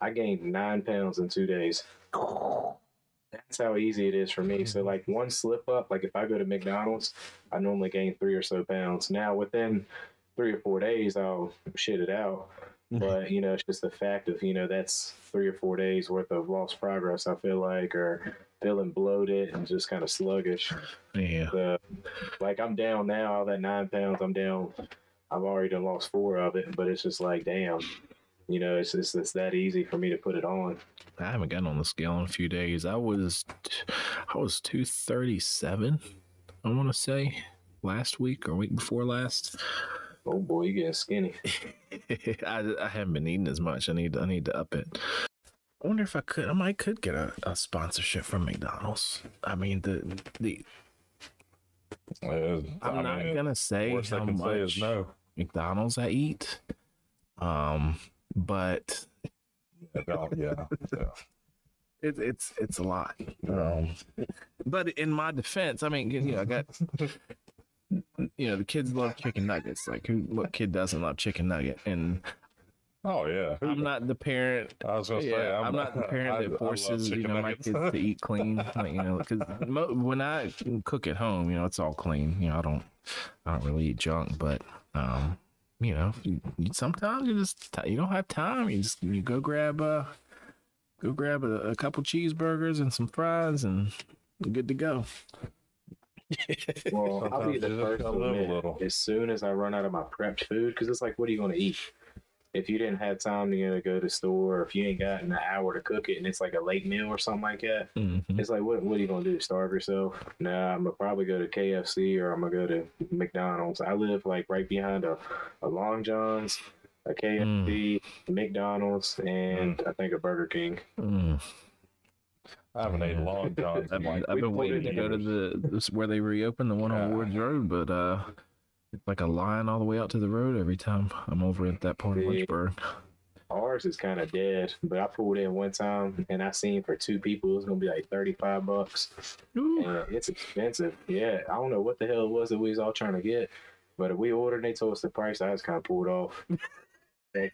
I gained nine pounds in two days. That's how easy it is for me. So mm-hmm. like one slip up, like if I go to McDonald's, I normally gain three or so pounds. Now within three or four days, I'll shit it out. Mm-hmm. But you know, it's just the fact of you know that's three or four days worth of lost progress. I feel like, or feeling bloated and just kind of sluggish. Yeah. Uh, like I'm down now, all that nine pounds, I'm down. I've already done lost four of it, but it's just like, damn, you know, it's just it's that easy for me to put it on. I haven't gotten on the scale in a few days. I was, I was two thirty seven. I want to say last week or week before last. Oh boy, you getting skinny. *laughs* I, I haven't been eating as much. I need I need to up it. I wonder if I could. I might could get a, a sponsorship from McDonald's. I mean the the. Yeah, I'm I not mean, gonna say how much say is no. McDonald's I eat. Um, but Yeah, yeah, yeah. It, it's it's a lot. Um, but in my defense, I mean, you know, I got you know the kids love chicken nuggets. Like, who what kid doesn't love chicken nugget? And Oh yeah. I'm not the parent. I was gonna say I'm, I'm, not the *laughs* parent I- I that forces you chicken know my kids to eat clean. *laughs* Like, you know, because mo- when I cook at home, you know, it's all clean. You know, I don't I don't really eat junk, but um, you know, you, you sometimes you just you don't have time. You just you go grab a, go grab a, a couple cheeseburgers and some fries and you're good to go. Well, I'll be the first to a admit, little. as soon as I run out of my prepped food, because it's like, what are you going to eat? If you didn't have time to you know, go to the store, or if you ain't got an hour to cook it, and it's like a late meal or something like that, Mhm. it's like, what what are you gonna do? Starve yourself? Nah, I'm gonna probably go to KFC or I'm gonna go to McDonald's. I live like right behind a, a Long John's, a KFC, McDonald's, and I think a Burger King. Mm. I haven't eaten long johns. I've, I've been waiting to go to the this, where they reopened the one on Yeah. Woods Road, but uh, it's like a line all the way out to the road every time I'm over at that part of Lynchburg. Ours is kind of dead, but I pulled in one time and I seen for two people it was gonna be like thirty five bucks. It's expensive. Yeah, I don't know what the hell it was that we was all trying to get, but if we ordered and they told us the price, I just kind of pulled off. *laughs* I'm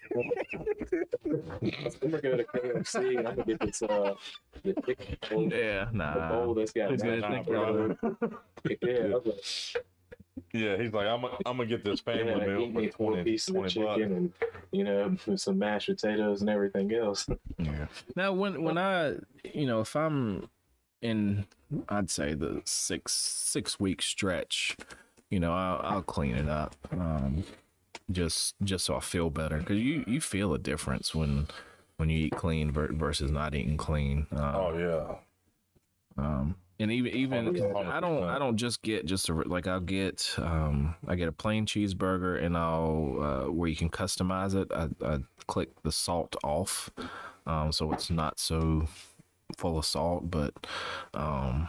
gonna go to KFC and I'm gonna get this uh the chicken bowl, Yeah, the nah. bowl that's got It's gonna that think on about it. Yeah, I was like, Yeah, he's like, I'm, I'm gonna get this family yeah, meal eat me for four 20, of chicken bucks. and you know with some mashed potatoes and everything else. *laughs* Yeah. Now, when when I, you know, if I'm in, I'd say the six six week stretch, you know, I'll, I'll clean it up, um, just just so I feel better because you you feel a difference when when you eat clean versus not eating clean. Uh, Oh yeah. um, and even even 'cause I don't I don't just get just a like I'll get um I get a plain cheeseburger and I'll uh, where you can customize it. I, I click the salt off, um, so it's not so full of salt. But um,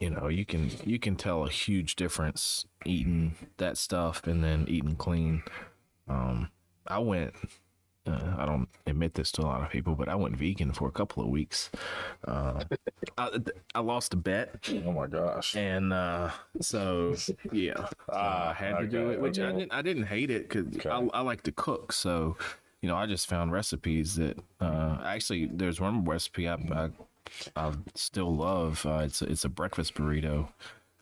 you know you can you can tell a huge difference eating that stuff and then eating clean. Um, I went. Uh, I don't admit this to a lot of people, but I went vegan for a couple of weeks. Uh, *laughs* I, I lost a bet, Oh my gosh. and uh, so yeah, Ah, *laughs* I had to do it. Which I didn't. I didn't hate it because Okay. I, I like to cook. So you know, I just found recipes that uh, actually there's one recipe I I, I still love. Uh, it's a, it's a breakfast burrito.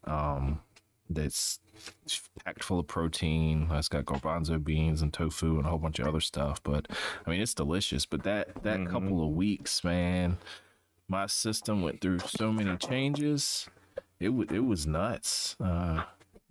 Um, that's packed full of protein. It's got garbanzo beans and tofu and a whole bunch of other stuff. But I mean, it's delicious. But that that Mm-hmm. couple of weeks, man, my system went through so many changes. It was it was nuts. Uh,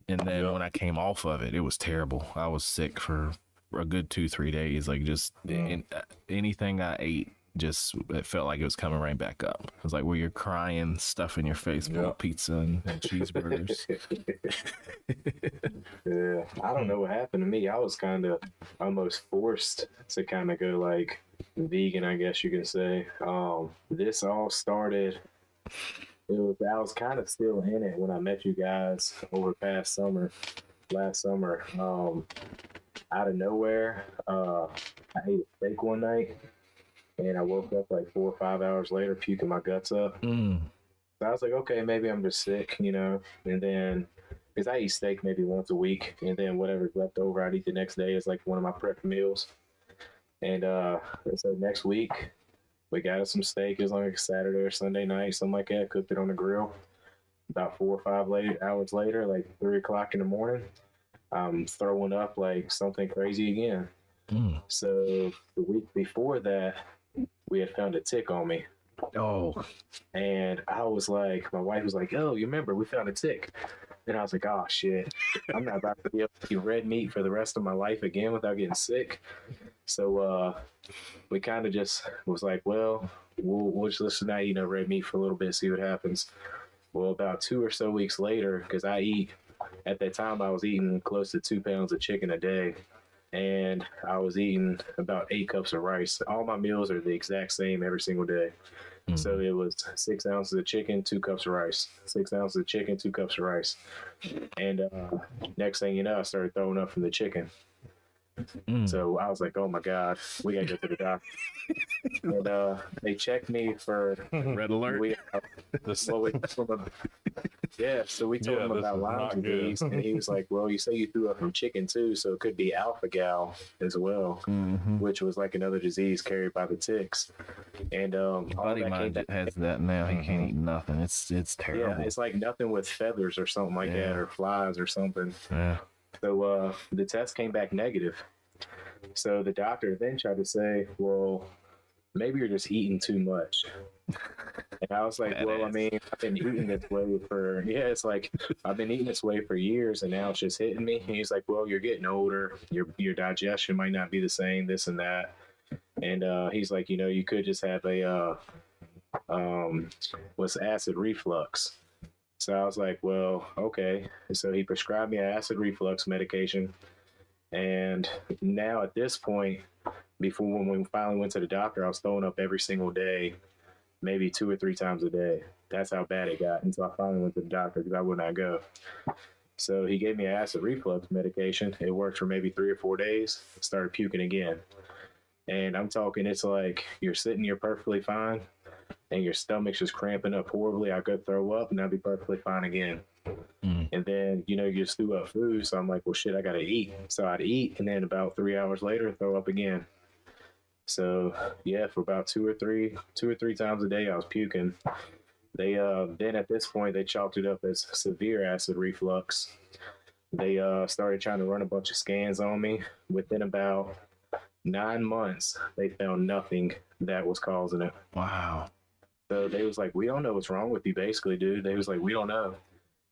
and then when I came off of it, it was terrible. I was sick for a good two three days. Like just in, uh, anything I ate. Just it felt like it was coming right back up. It was like where you're crying, stuff in your face, Yeah. pizza and, and cheeseburgers. *laughs* *laughs* Yeah, I don't know what happened to me. I was kind of almost forced to kind of go like vegan, I guess you can say. Um, this all started. It was I was kind of still in it when I met you guys over past summer, last summer. Um, out of nowhere, uh, I ate a steak one night, and I woke up like four or five hours later, puking my guts up. Mm. So I was like, okay, maybe I'm just sick, you know. And then, because I eat steak maybe once a week, and then whatever's left over, I'd eat the next day as like one of my prep meals. And uh, so next week we got us some steak. It was like Saturday or Sunday night, something like that. Cooked it on the grill. About four or five late, hours later, like three o'clock in the morning, I'm throwing up like something crazy again. Mm. So the week before that, we had found a tick on me. Oh, And I was like, my wife was like, "Oh, you remember we found a tick?" And I was like, "Oh shit, I'm not about to be able to eat red meat for the rest of my life again without getting sick." So uh, we kind of just was like, "Well, we'll, we'll just listen to eat no red meat for a little bit, see what happens." Well, about two or so weeks later, because I eat at that time, I was eating close to two pounds of chicken a day, and I was eating about eight cups of rice. All my meals are the exact same every single day. So it was six ounces of chicken, two cups of rice. Six ounces of chicken, two cups of rice. And uh, next thing you know, I started throwing up from the chicken. Mm. So I was like, "Oh my god, we gotta go to the doctor." *laughs* and uh, they checked me for red alert. we, *laughs* well, we told him- yeah, so we told Yeah, him about Lyme disease, and he was like, "Well, you say you threw up from chicken too, so it could be alpha gal as well, Mhm. which was like another disease carried by the ticks." And um, all buddy that of came mine back- has that now. He can't eat nothing. It's it's terrible. yeah, terrible. it's like nothing with feathers or something like that, or flies or something. Yeah. So uh, the test came back negative. So the doctor then tried to say, "Well, maybe you're just eating too much." And I was like, "Well, I mean, I've been eating this way for yeah, it's like I've been eating this way for years, and now it's just hitting me." And he's like, "Well, you're getting older. Your your digestion might not be the same. This and that." And uh, he's like, "You know, you could just have a uh, um, what's acid reflux." So I was like, well, okay. So he prescribed me an acid reflux medication. And now at this point, before when we finally went to the doctor, I was throwing up every single day, maybe two or three times a day. That's how bad it got. until I finally went to the doctor because I would not go. So he gave me an acid reflux medication. It worked for maybe three or four days. Started puking again. And I'm talking, it's like you're sitting here perfectly fine and your stomach's just cramping up horribly. I go throw up and I'd be perfectly fine again. Mm. And then, you know, you just threw up food. So I'm like, well, shit, I got to eat. So I'd eat. And then about three hours later, throw up again. So yeah, for about two or three, two or three times a day, I was puking. They, uh, then at this point, they chalked it up as severe acid reflux. They, uh, started trying to run a bunch of scans on me. Within about nine months, they found nothing that was causing it. Wow. So they was like, we don't know what's wrong with you, basically, dude. They was like, we don't know.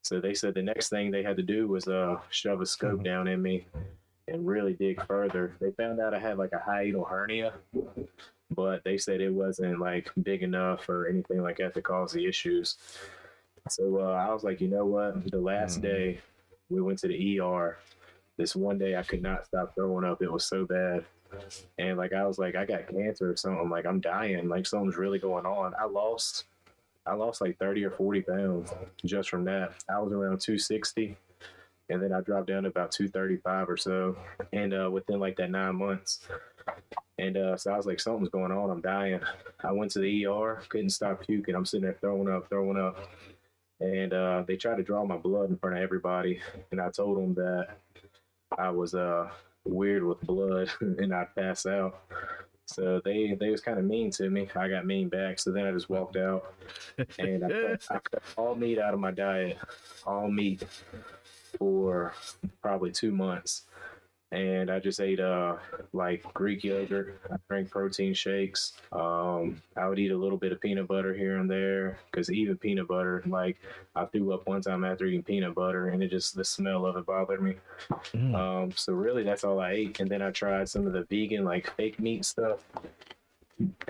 So they said the next thing they had to do was uh shove a scope down in me and really dig further. They found out I had like a hiatal hernia, but they said it wasn't like big enough or anything like that to cause the issues. So uh, I was like, you know what? The last day we went to the ER. This one day I could not stop throwing up. It was so bad. And like I was like, I got cancer or something. Like I'm dying. Like something's really going on. I lost, I lost like 30 or 40 pounds just from that. I was around 260, and then I dropped down to about 235 or so. And uh, within like that nine months, and uh, so I was like, something's going on. I'm dying. I went to the ER, couldn't stop puking. I'm sitting there throwing up, throwing up. And uh, they tried to draw my blood in front of everybody, and I told them that I was uh weird with blood *laughs* and I'd pass out. So they they was kind of mean to me. I got mean back. So then I just walked out *laughs* and I cut, I cut all meat out of my diet, all meat for probably two months. And I just ate uh like Greek yogurt. I drank protein shakes. Um, I would eat a little bit of peanut butter here and there because even peanut butter, like I threw up one time after eating peanut butter, and it just the smell of it bothered me. Mm. Um, so really, that's all I ate. And then I tried some of the vegan, like fake meat stuff,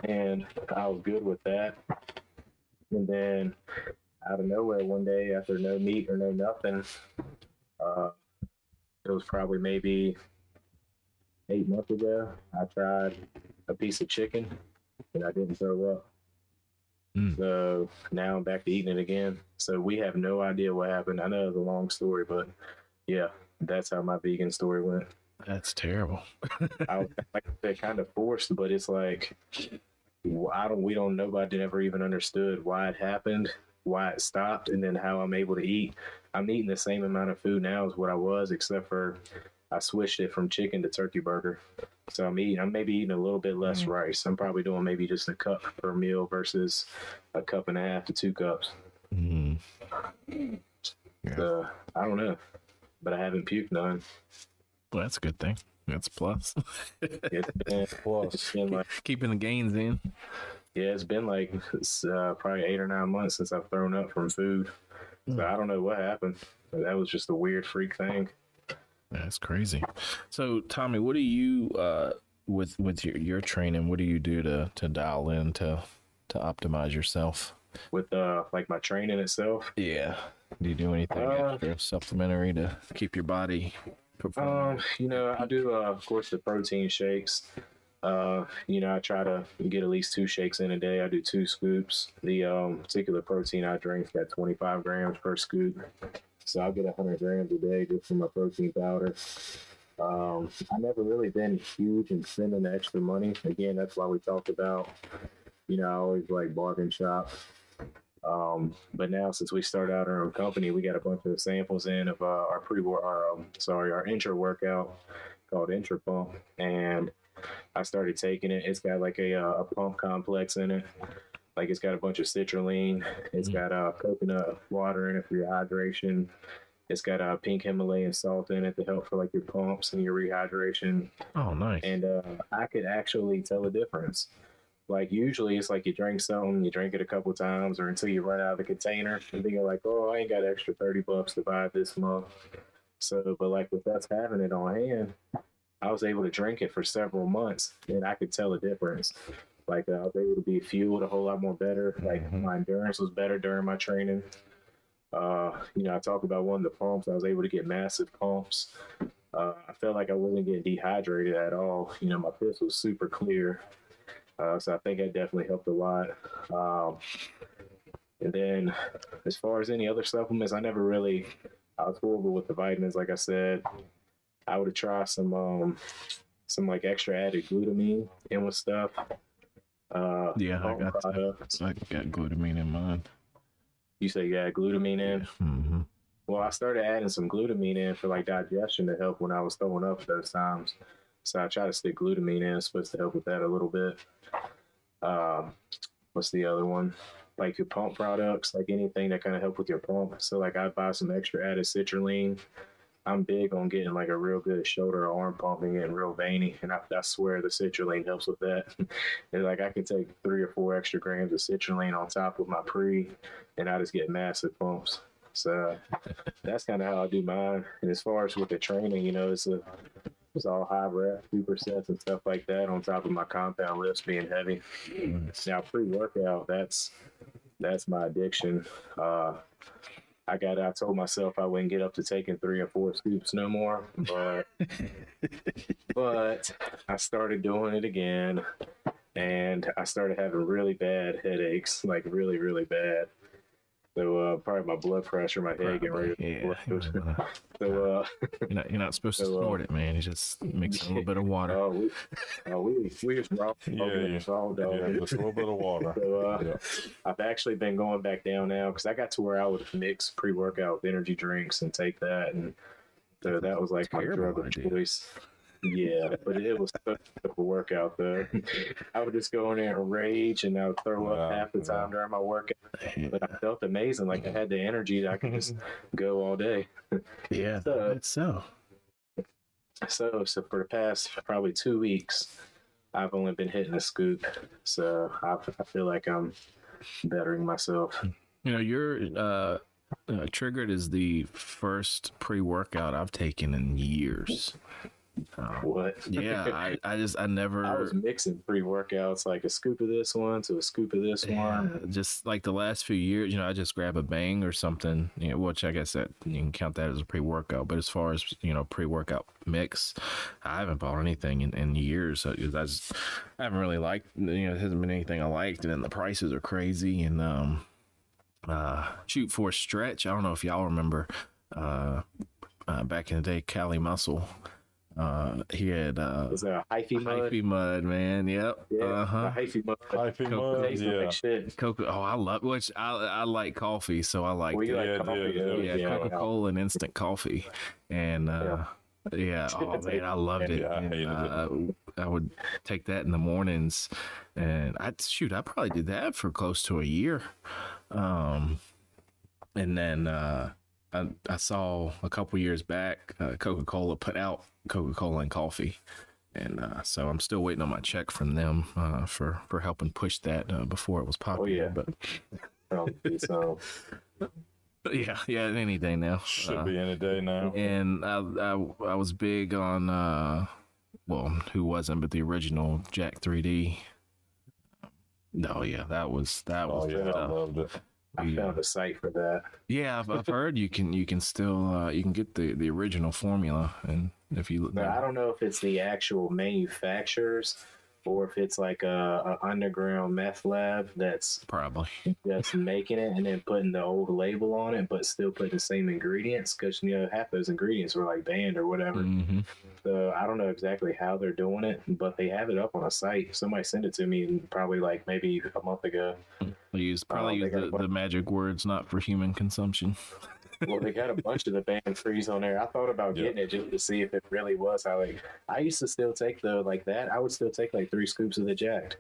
and I was good with that. And then out of nowhere, one day after no meat or no nothing, uh, it was probably maybe eight months ago. I tried a piece of chicken, and I didn't throw up. Mm. So now I'm back to eating it again. So we have no idea what happened. I know it's a long story, but yeah, that's how my vegan story went. That's terrible. I was *laughs* like I said, kind of forced, but it's like I don't. We don't. Nobody ever even understood why it happened, why it stopped, and then how I'm able to eat. I'm eating the same amount of food now as what I was, except for I switched it from chicken to turkey burger. So I'm eating. I'm maybe eating a little bit less rice. I'm probably doing maybe just a cup per meal versus a cup and a half to two cups. Mm. So I don't know, but I haven't puked none. Well, that's a good thing. That's a plus. It's been, it's been like Keeping the gains in. Yeah, it's been like it's, uh, probably eight or nine months since I've thrown up from food. So I don't know what happened. That was just a weird freak thing. That's crazy. So, Tommy, what do you uh with with your your training? What do you do to to dial in to to optimize yourself? with uh like my training itself. Yeah. Do you do anything Uh, extra supplementary to keep your body performing? Um, you know, I do uh, of course the protein shakes. Uh, you know, I try to get at least two shakes in a day. I do two scoops. The um, particular protein I drink's got 25 grams per scoop, so I'll get 100 grams a day just from my protein powder. Um, I never really been huge in spending the extra money. Again, that's why we talked about, you know, I always like bargain shop. Um, but now since we started out our own company, we got a bunch of samples in of uh, our pre our um, sorry our intra workout called Intra Pump, and I started taking it. It's got like a uh, a pump complex in it. Like it's got a bunch of citrulline. It's Mhm. got uh, coconut water in it for your hydration. It's got uh, pink Himalayan salt in it to help for like your pumps and your rehydration oh, nice. and uh, I could actually tell a difference. Like usually, it's like you drink something, you drink it a couple times, or until you run out of the container, and then you're like, "Oh, I ain't got extra thirty bucks to buy this month." So, but like with us having it on hand, I was able to drink it for several months, and I could tell a difference. Like uh, I was able to be fueled a whole lot more better. Like Mhm. my endurance was better during my training. Uh, you know, I talked about one of the pumps. I was able to get massive pumps. Uh, I felt like I wasn't getting dehydrated at all. You know, my piss was super clear. Uh, so I think that definitely helped a lot. Um, and then as far as any other supplements, I never really, I was horrible with the vitamins. Like I said, I would have tried some, um, some like extra added glutamine in with stuff. Uh, Yeah, I got that. products. I got glutamine in mine. You say you add glutamine in? hmm Well, I started adding some glutamine in for like digestion to help when I was throwing up those times. So I try to stick glutamine in. It's supposed to help with that a little bit. Um, what's the other one? Like your pump products, like anything that kind of help with your pump. So like I buy some extra added citrulline. I'm big on getting like a real good shoulder or arm pump and getting real veiny, and I, I swear the citrulline helps with that. *laughs* and like I can take three or four extra grams of citrulline on top of my pre, and I just get massive pumps. So that's kind of how I do mine. And as far as with the training, you know, it's a it's all high rep, percent and stuff like that on top of my compound lifts being heavy. Now pre workout, that's that's my addiction. Uh, I got I told myself I wouldn't get up to taking three or four scoops no more, but *laughs* but I started doing it again, and I started having really bad headaches, like really really bad. So uh, probably my blood pressure, my head getting ready. to Yeah, you explode. wanna- So uh, you're not, you're not supposed to So, uh, snort it, man. You just mix a little bit of *laughs* water. Oh, we, *laughs* oh, we, we just raw Yeah, smoking yeah. all dog. Yeah, just a little bit of water. *laughs* So, uh, Yeah. I've actually been going back down now because I got to where I would mix pre workout with energy drinks and take that, and so that was like my drug of idea. choice. Yeah, but it was such a workout though. *laughs* I would just go in there and rage, and I would throw up half the time wow. during my workout. But I felt amazing, like I had the energy that I could just *laughs* go all day. Yeah, So- that's so. So, so for the past probably two weeks, I've only been hitting a scoop. So I, I feel like I'm bettering myself. You know, you're uh, uh, triggered is the first pre-workout I've taken in years. Uh, What? yeah, I, I just I never *laughs* I was mixing pre workouts, like a scoop of this one to a scoop of this Yeah, one. just like the last few years, you know, I just grab a bang or something, you know, which I guess that you can count that as a pre workout. But as far as, you know, pre workout mix, I haven't bought anything in, in years. So I just, I haven't really liked, you know, it hasn't been anything I liked. And then the prices are crazy. And, um, uh, shoot for a stretch. I don't know if y'all remember, uh, uh, back in the day, Cali Muscle. Uh, he had, uh, Was that a hyphy mud? hyphy mud, man. Yep. Yeah, uh huh. a hyphy mud. Hyphy Coke mud, yeah. like shit. Coca. Oh, I love which I I like coffee, so I like Well, you it. like Yeah, coffee, yeah, yeah, yeah. Coca Cola and instant coffee, and uh, Yeah. *laughs* Oh man, I loved it. Yeah, I And, hated it. uh, I would take that in the mornings, and I shoot. I probably did that for close to a year. Um, and then uh, I I saw a couple years back uh, Coca Cola put out Coca Cola and coffee. And uh, so I'm still waiting on my check from them uh, for for helping push that uh, before it was popular. yeah. But *laughs* so *laughs* yeah, yeah, any day now. Should Uh, be any day now. and I, I I was big on uh well who wasn't but the original Jack3d. No, yeah, that was that was Oh yeah, I loved it. I found a site for that. yeah. I've, I've heard you can you can still uh, you can get the the original formula and if you Now, I don't know if it's the actual manufacturers or if it's like a, a underground meth lab that's probably just making it and then putting the old label on it, but still putting the same ingredients because you know half those ingredients were like banned or whatever. hmm So I don't know exactly how they're doing it, but they have it up on a site. Somebody sent it to me probably like maybe a month ago. They use probably they use the, the magic words not for human consumption. *laughs* Well, they got a bunch of the band freeze on there. I thought about Yeah. getting it just to see if it really was how like I used to still take the like that. I would still take like three scoops of the jacked.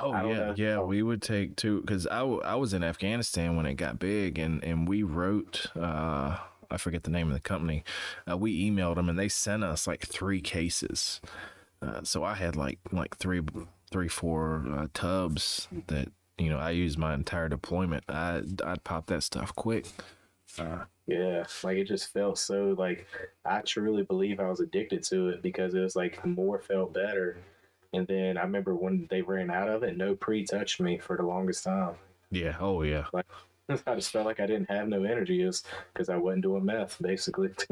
Oh yeah, know. yeah. We would take two because I, w- I was in Afghanistan when it got big, and and we wrote. uh I forget the name of the company. Uh, we emailed them, and they sent us like three cases. Uh, so I had like like three three four uh, tubs that you know I used my entire deployment. I I'd pop that stuff quick. Uh, Yeah, like it just felt so like I truly believe I was addicted to it because it was like more felt better. And then I remember when they ran out of it, no pre touched me for the longest time. yeah. Oh yeah. Like, *laughs* I just felt like I didn't have no energy is because I wasn't doing meth basically. *laughs*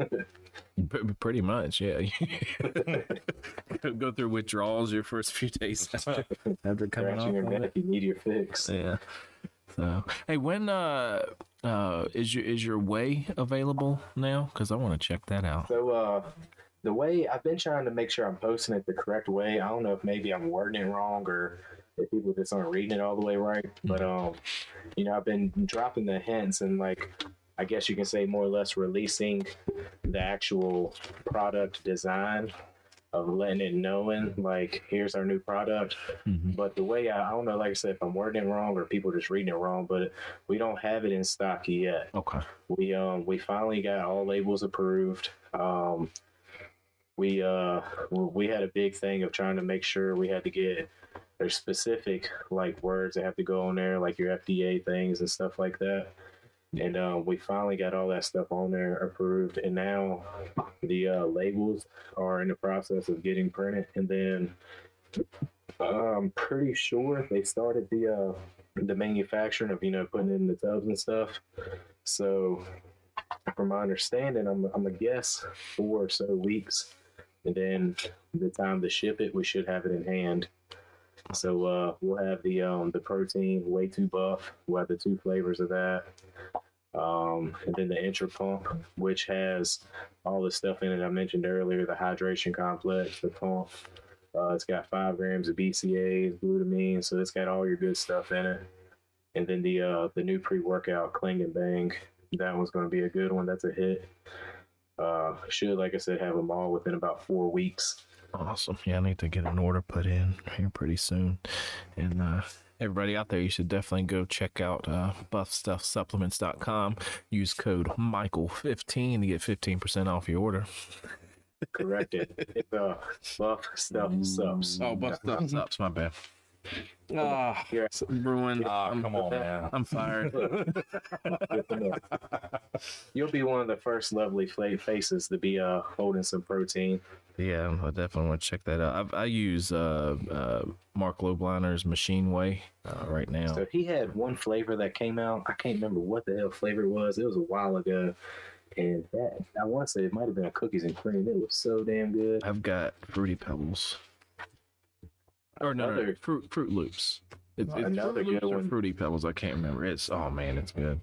P- pretty much. Yeah. *laughs* Go through withdrawals your first few days after, after coming off. Your of it. neck, you need your fix. Yeah. So, hey, when uh uh is your is your whey available now? Because I want to check that out. So uh the way I've been trying to make sure I'm posting it the correct way. I don't know if maybe I'm wording it wrong or if people just aren't reading it all the way right. But um, you know, I've been dropping the hints and like I guess you can say more or less releasing the actual product design of letting it knowing like here's our new product. Mhm. But the way I, I don't know, like I said, if I'm wording it wrong or people just reading it wrong, but we don't have it in stock yet Okay. we um we finally got all labels approved um we uh we had a big thing of trying to make sure we had to get there's specific like words that have to go on there like your fda things and stuff like that and um, we finally got all that stuff on there approved and now the uh, labels are in the process of getting printed and then i'm pretty sure they started the uh the manufacturing of you know putting it in the tubs and stuff so, from my understanding, I'm I'm a guess four or so weeks, and then the time to ship it, we should have it in hand. So uh, we'll have the um the protein whey too buff. We'll have the two flavors of that, um, and then the intra pump, which has all the stuff in it I mentioned earlier: the hydration complex, the pump. Uh, it's got five grams of BCAAs, glutamine, so it's got all your good stuff in it and then the uh the new pre-workout cling and bang that one's going to be a good one that's a hit uh should like i said have them all within about four weeks Awesome. Yeah, I need to get an order put in here pretty soon. And uh everybody out there, you should definitely go check out uh buffstuffsupplements.com. Use code Michael15 to get 15% off your order. corrected it's uh buff stuff subs Oh, buff stuff sups, my bad. Ah, Here. Bruin. Ah, I'm, come on, man. I'm fired. *laughs* you'll be one of the first lovely fla- faces to be uh holding some protein Yeah, I definitely want to check that out. I've, I use uh, uh, Marc Lobliner's Machine Whey uh, right now. so he had one flavor that came out i can't remember what the hell flavor it was it was a while ago and that i want to say it might have been a cookies and cream it was so damn good I've got Fruity Pebbles. Or no, no, Another- Fruit Froot Loops. It's, it's Another Froot Loops good or one. Fruity Pebbles. I can't remember. It's oh man, it's good.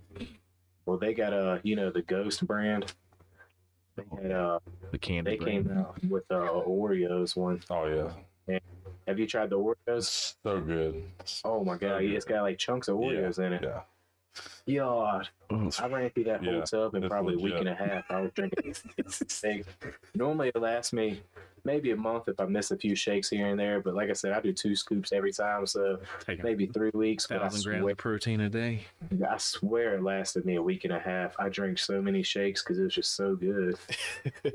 well they got uh you know the ghost brand they had uh The candy. They brand. came out with the Oreos one. Oh yeah, Have you tried the Oreos? so good. Oh my god, it's got like chunks of Oreos in it. Yeah, God, Oh, I ran through that whole Yeah, tub in probably a week and a half. I was drinking. *laughs* Normally it lasts me maybe a month if I miss a few shakes here and there. But like I said, I do two scoops every time, so maybe three weeks. thousand grams of protein a day. I swear it lasted me a week and a half. I drank so many shakes because it was just so good. *laughs*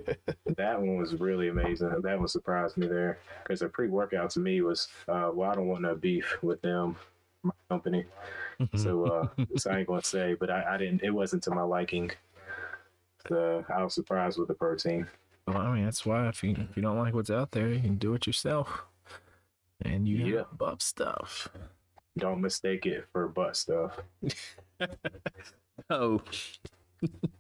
that one was really amazing. That one surprised me there because the pre workout to me was, uh, well, I don't want no beef with them, my company. *laughs* So, uh, so I ain't gonna say, but I, I didn't. It wasn't to my liking. So I was surprised with the protein. Well, I mean, that's why if you if you don't like what's out there, you can do it yourself. And you Yeah. buff stuff. Don't mistake it for butt stuff. *laughs* Oh,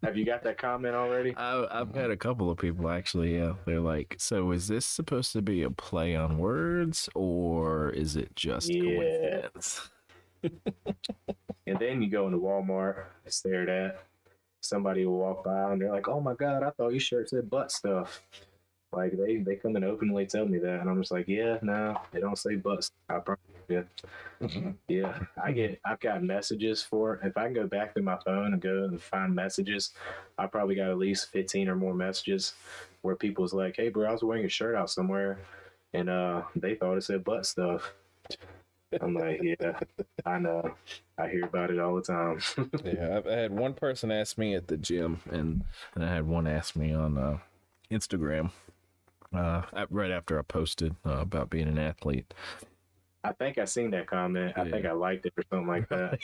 Have you got that comment already? *laughs* I, I've had a couple of people actually. Yeah, they're like, "So is this supposed to be a play on words, or is it just Yeah. coincidence?" *laughs* And then you go into Walmart, stare at somebody will walk by and they're like, "Oh my god, I thought your shirt said butt stuff." Like they they come and openly tell me that, and I'm just like, "Yeah, no, they don't say butt." stuff. I you. *laughs* Yeah, I get I've got messages for if I can go back to my phone and go and find messages, I probably got at least 15 or more messages where people's like, "Hey, bro, I was wearing your shirt out somewhere, and uh, they thought it said butt stuff." I'm like, yeah, I know. I hear about it all the time. *laughs* yeah, I've I had one person ask me at the gym, and and I had one ask me on uh, Instagram. Uh, right after I posted uh, about being an athlete. I think I seen that comment. I think I liked it or something like *laughs* that.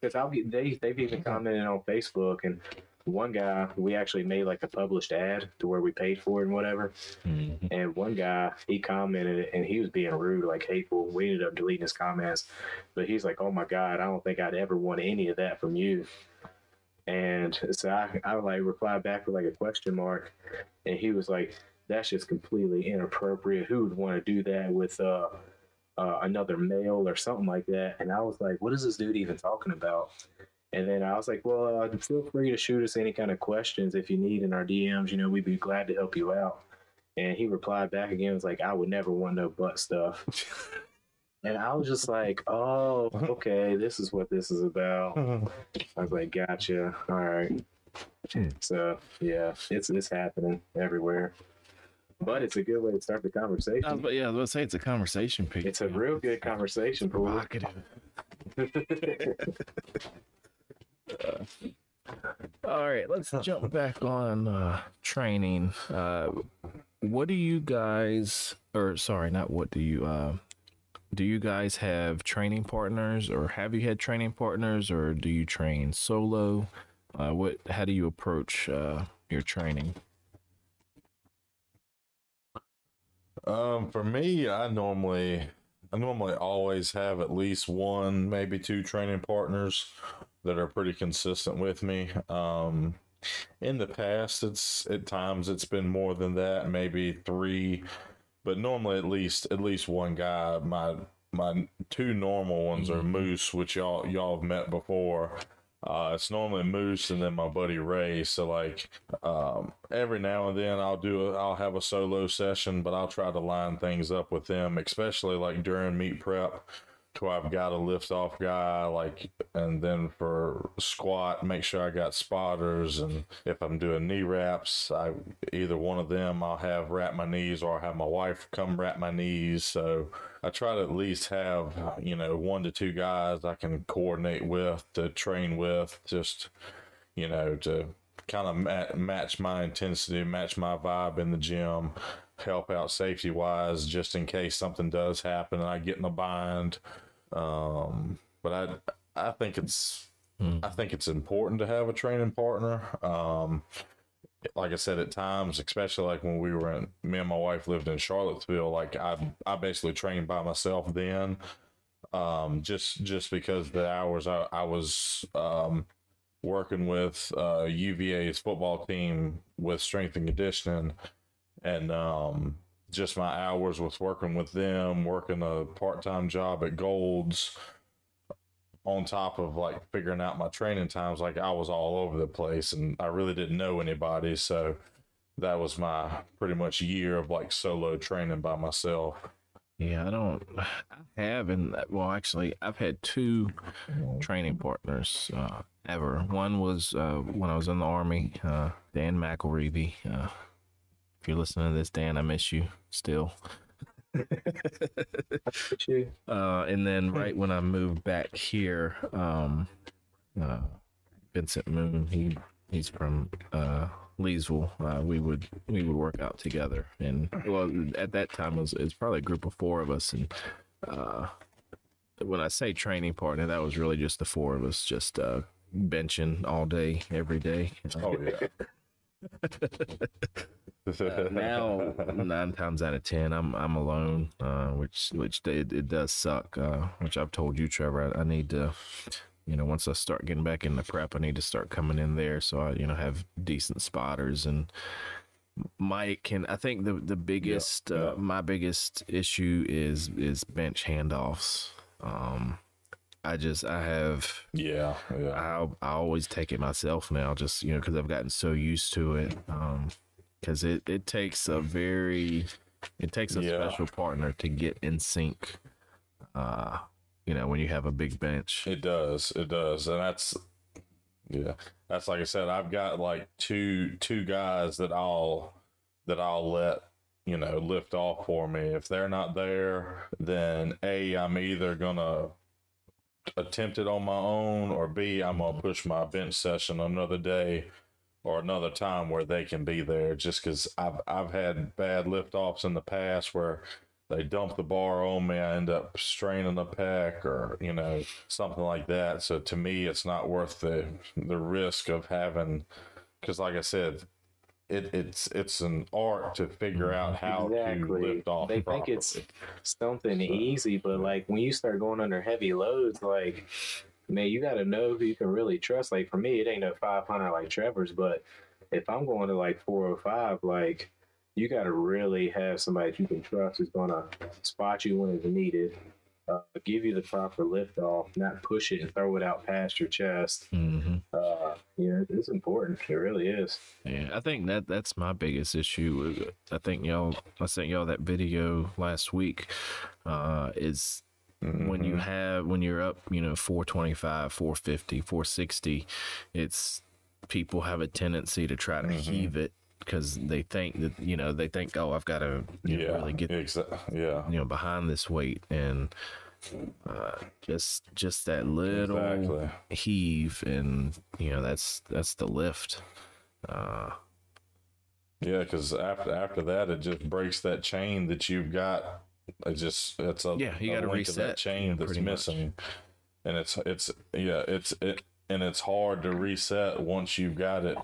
Because I'll be they they've even commented on Facebook and one guy we actually made like a published ad to where we paid for it and whatever. Mhm. And one guy he commented and he was being rude, like hateful. We ended up deleting his comments, but he's like, "Oh my god, I don't think I'd ever want any of that from you." And so I I like replied back with like a question mark, and he was like, "That's just completely inappropriate. Who would want to do that with uh, uh another male or something like that?" And I was like, "What is this dude even talking about?" And then I was like, well, uh, feel free to shoot us any kind of questions if you need in our DMs. You know, we'd be glad to help you out. And he replied back again, was like, I would never want no butt stuff. *laughs* and I was just like, oh, okay, this is what this is about. I was like, gotcha. All right. So yeah, it's it's happening everywhere. But it's a good way to start the conversation. yeah, I was about to say it's a conversation piece. It's a real good conversation. Fool. provocative. *laughs* All right, let's jump *laughs* back on uh, training. Uh, what do you guys, or sorry, not what do you, uh, do you guys have training partners, or have you had training partners, or do you train solo? Uh, what? How do you approach uh, your training? Um, for me, I normally, I normally always have at least one, maybe two training partners that are pretty consistent with me. Um, in the past, it's at times it's been more than that, maybe three, but normally at least at least one guy. My my two normal ones are Moose, which y'all y'all have met before. Uh, it's normally Moose and then my buddy Ray. So like, um, every now and then I'll do a, I'll have a solo session, but I'll try to line things up with them, especially like during meet prep, where I've got a lift off guy, like, and then for squat, make sure I got spotters, and if I'm doing knee wraps, I either one of them I'll have wrap my knees, or I'll have my wife come wrap my knees. So I try to at least have you know one to two guys I can coordinate with to train with, just you know to kind of ma- match my intensity, match my vibe in the gym, help out safety wise, just in case something does happen and I get in a bind. Um, but I, I think it's, I think it's important to have a training partner. Um, like I said, at times, especially like when we were in, me and my wife lived in Charlottesville, like I, I basically trained by myself then. Um, just, just because the hours I, I was, um, working with uh, UVA's football team with strength and conditioning, and um, just my hours with working with them, working a part time job at Gold's, on top of like figuring out my training times. Like I was all over the place, and I really didn't know anybody, so that was my pretty much year of like solo training by myself. Yeah, I don't. *sighs* I have, and well, actually, I've had two training partners uh, ever. One was uh, when I was in the army, uh, Dan McElreevy. You're listening to this, Dan, I miss you still. *laughs* uh, and then right when I moved back here, um, uh, Vincent Moon, he he's from uh, Leesville. Uh, we would we would work out together, and well, at that time it was, it was probably a group of four of us, and uh, when I say training partner, that was really just the four of us, just uh, benching all day, every day. Oh yeah. Uh, now nine times out of ten i'm i'm alone uh, which which it, it does suck uh, which i've told you trevor I, I, need to you know once i start getting back in the prep i need to start coming in there so i you know have decent spotters and mike and i think the the biggest yeah, uh, yeah. my biggest issue is is bench handoffs um I just I have yeah yeah. I I always take it myself now just you know because I've gotten so used to it um because it, it takes a very it takes a yeah. special partner to get in sync uh you know when you have a big bench. It does it does and that's yeah that's like i said i've got like two two guys that i'll that i'll let you know lift off for me. If they're not there then a i'm either gonna attempt it on my own or b i'm gonna push my bench session another day or another time where they can be there just because I've, I've had bad liftoffs in the past where they dump the bar on me. I end up straining the pec or, you know, something like that. So to me, it's not worth the, the risk of having, because like I said, it, it's it's an art to figure out mm-hmm. how exactly. to lift off. They properly. think it's something so, easy, but like when you start going under heavy loads, like man, you got to know who you can really trust. Like for me, it ain't no 500 like Trevor's, but if I'm going to like 405, like you got to really have somebody you can trust who's going to spot you when it's needed, uh, give you the proper lift off, not push it and throw it out past your chest. Mm-hmm. Uh, know, it's important. It really is. Yeah, I think that that's my biggest issue. I think y'all, I sent y'all that video last week. Uh, is Mm-hmm. When you mm-hmm. have when you're up, you know, 425, 450, 460, it's people have a tendency to try to mm-hmm. heave it because they think that you know they think oh I've got to yeah, really get exa- yeah you know behind this weight and uh, just just that little exactly. heave and you know that's that's the lift. Uh, yeah, because after after that it just breaks that chain that you've got it just it's a yeah. You got to reset that chain that's missing, much. and it's it's yeah it's it and it's hard to reset once you've got it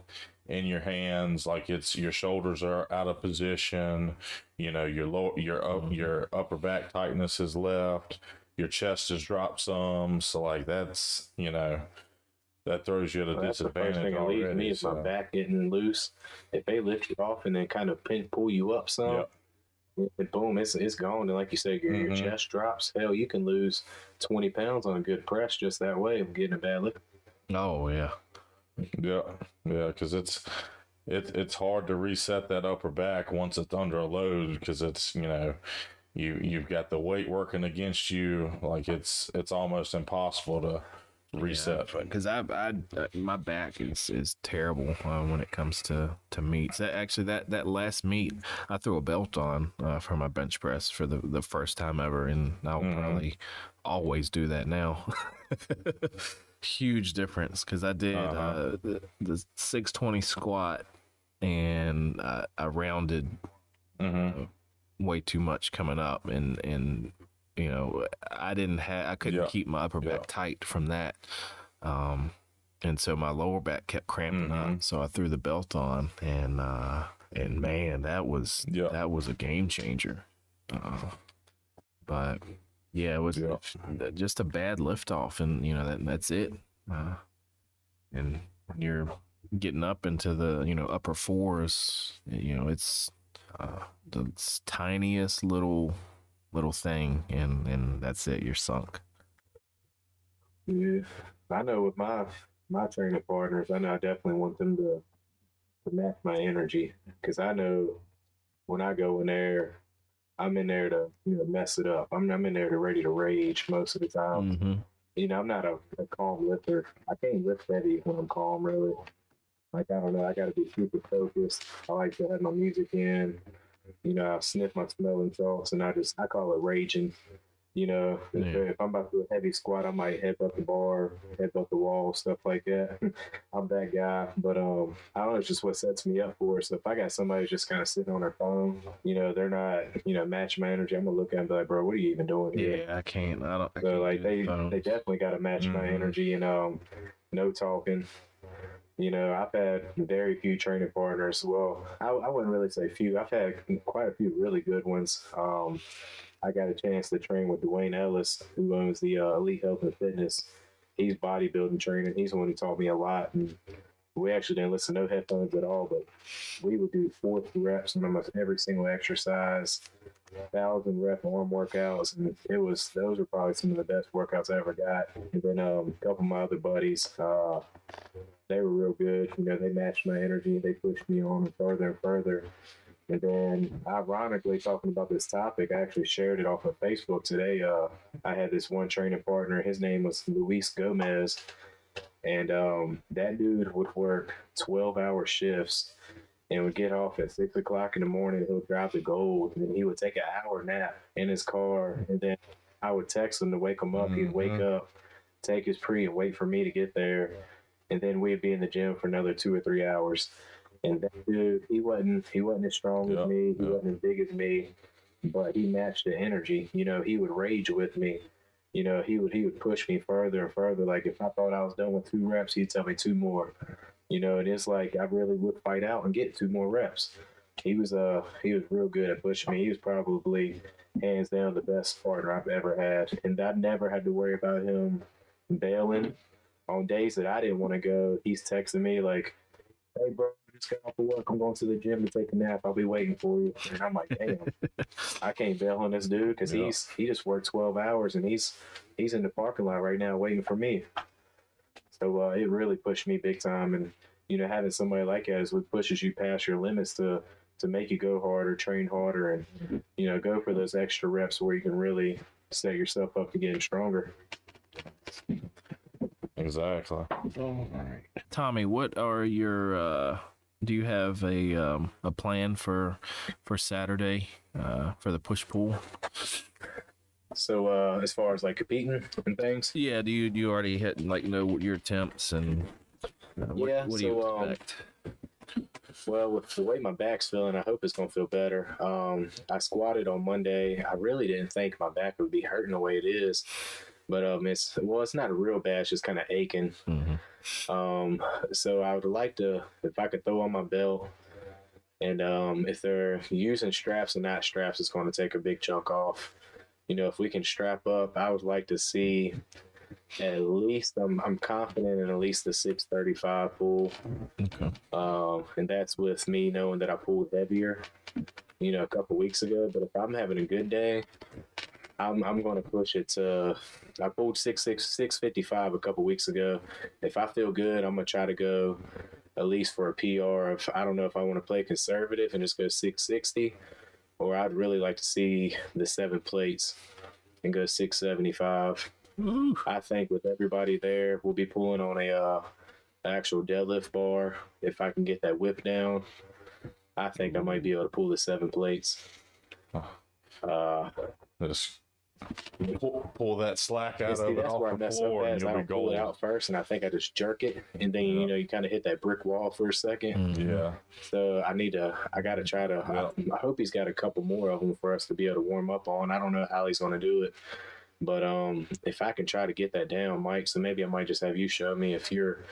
in your hands like it's your shoulders are out of position you know your lower your up mm-hmm. your upper back tightness is left your chest has dropped some so like that's you know that throws you at a well, disadvantage. That's the first thing already, that leaves me is so. my back getting loose. If they lift you off and then kind of pin, pull you up some, yep boom, it's it's gone. And like you said, your, mm-hmm. your chest drops. Hell, you can lose twenty pounds on a good press just that way of getting a bad lift. Oh yeah, yeah, yeah. Because it's it, it's hard to reset that upper back once it's under a load because it's you know you you've got the weight working against you like it's it's almost impossible to reset because yeah, I, I my back is is terrible uh, when it comes to to meets. That, actually, that that last meet, I threw a belt on uh, for my bench press for the the first time ever, and I'll mm-hmm. probably always do that now. *laughs* Huge difference because I did uh-huh. uh, the, the 620 squat and I rounded mm-hmm. Uh, way too much coming up and and you know, I didn't have, I couldn't yeah. keep my upper back yeah. tight from that. Um, and so my lower back kept cramping mm-hmm. up. So I threw the belt on and, uh, and man, that was, yeah. that was a game changer. Uh, but yeah, it was yeah. just a bad liftoff, and, you know, that, that's it. Uh, and when you're getting up into the, you know, upper fours, you know, it's, uh, the tiniest little little thing and and that's it you're sunk yeah i know with my my training partners i know i definitely want them to to match my energy because i know when i go in there I'm in there to you know mess it up. I'm I'm in there to ready to rage most of the time. Mm-hmm. You know, I'm not a, a calm lifter. I can't lift heavy when I'm calm, really. Like I don't know, I got to be super focused. I like to have my music in. You know, I sniff my smelling salts, and I just I call it raging. You know, if, Yeah. if I'm about to do a heavy squat, I might headbutt the bar, headbutt the wall, stuff like that. *laughs* I'm that guy, but um, I don't know. It's just what sets me up for. it. So if I got somebody just kind of sitting on their phone, you know, they're not, you know, match my energy. I'm gonna look at them and be like, bro, what are you even doing here? Yeah, I can't. I don't. I So like they the they definitely got to match my Mhm. energy and um no talking. You know, I've had very few training partners. Well, I, I wouldn't really say few. I've had quite a few really good ones. Um, I got a chance to train with Dwayne Ellis, who owns the uh, Elite Health and Fitness. He's bodybuilding training. He's the one who taught me a lot. And we actually didn't listen to no headphones at all, but we would do 40 reps on almost every single exercise thousand rep arm workouts, and it was those were probably some of the best workouts I ever got. And then um, a couple of my other buddies, uh, they were real good. You know, they matched my energy. They pushed me on further and further. And then, ironically, talking about this topic, I actually shared it off of Facebook today. Uh, I had this one training partner. His name was Luis Gomez, and um, that dude would work twelve-hour shifts and would get off at six o'clock in the morning. He'll drive to Gold, and he would take an hour nap in his car, and then I would text him to wake him up. He'd wake mm-hmm. up, take his pre, and wait for me to get there, and then we'd be in the gym for another two or three hours. And that dude, he wasn't he wasn't as strong Yeah, as me. He yeah. wasn't as big as me, but he matched the energy. You know, he would rage with me. You know, he would he would push me further and further. Like if I thought I was done with two reps, he'd tell me two more. You know, and it's like I really would fight out and get two more reps. He was uh he was real good at pushing me. He was probably hands down the best partner I've ever had, and I never had to worry about him bailing on days that I didn't want to go. He's texting me like, "Hey, bro, just got off of work. I'm going to the gym to take a nap. I'll be waiting for you." And I'm like, "Damn, I can't bail on this dude because Yeah. he's he just worked 12 hours and he's he's in the parking lot right now waiting for me." So uh, it really pushed me big time, and you know, having somebody like that is what pushes you past your limits to to make you go harder, train harder, and you know, go for those extra reps where you can really set yourself up to getting stronger. Exactly. All right. Tommy, what are your? uh Do you have a um, a plan for for Saturday uh, for the push pull? So uh, as far as like competing and things, Yeah, do you do you already hit like know what your attempts and uh, what, Yeah, what do you so, um, expect? Well, with the way my back's feeling, I hope it's gonna feel better. Um, I squatted on Monday. I really didn't think my back would be hurting the way it is, but um, it's well, it's not real bad. It's just kind of aching. Mhm. Um, so I would like to, if I could throw on my belt, and um, if they're using straps and not straps, it's going to take a big chunk off. You know, if we can strap up, I would like to see at least. I'm I'm confident in at least the 635 pull. Okay. Um, and that's with me knowing that I pulled heavier, you know, a couple weeks ago. But if I'm having a good day, I'm I'm going to push it to. I pulled six six six fifty five a couple weeks ago. If I feel good, I'm gonna try to go at least for a PR. Of I don't know if I want to play conservative and just go six sixty, or I'd really like to see the seven plates and go six seventy five. Ooh. I think with everybody there, we'll be pulling on a uh, actual deadlift bar. If I can get that whip down, I think I might be able to pull the seven plates. Uh, Just pull, pull that slack out see, of it that's off where I the mess up floor, and I you'll be don't pull it out first, and I think I just jerk it, and then you know you kind of hit that brick wall for a second. Mhm. Yeah. So I need to. I got to try to. I, I hope he's got a couple more of them for us to be able to warm up on. I don't know how he's going to do it, but um, if I can try to get that down, Mike. So maybe I might just have you show me if you're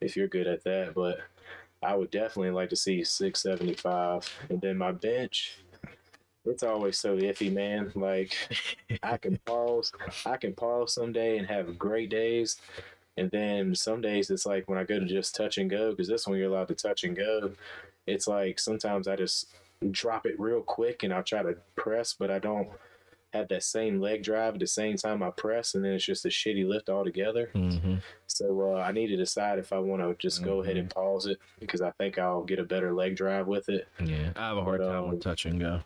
if you're good at that. But I would definitely like to see six seventy five, and then my bench. It's always so iffy, man. Like *laughs* I can pause, I can pause someday and have great days, and then some days it's like when I go to just touch and go because this one you're allowed to touch and go. It's like sometimes I just drop it real quick and I'll try to press, but I don't have that same leg drive at the same time I press, and then it's just a shitty lift altogether. Mm-hmm. So uh, I need to decide if I want to just go ahead and pause it because I think I'll get a better leg drive with it. Yeah, I have a hard But, time um, with touch and go.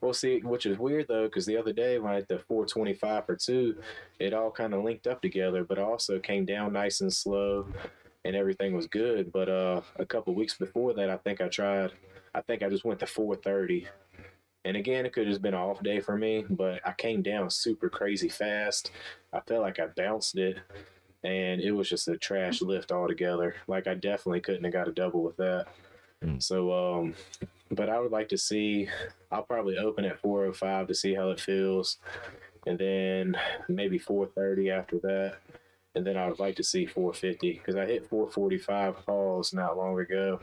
We'll see, which is weird though, because the other day when I had the 425 for two, it all kind of linked up together, but also came down nice and slow, and everything was good. But uh, a couple weeks before that, I think I tried. I think I just went to 430, and again, it could have just been an off day for me, but I came down super crazy fast. I felt like I bounced it, and it was just a trash lift altogether. Like I definitely couldn't have got a double with that. Mm. So, um, but I would like to see. I'll probably open at 405 to see how it feels, and then maybe 430 after that, and then I would like to see 450 because I hit 445 calls not long ago.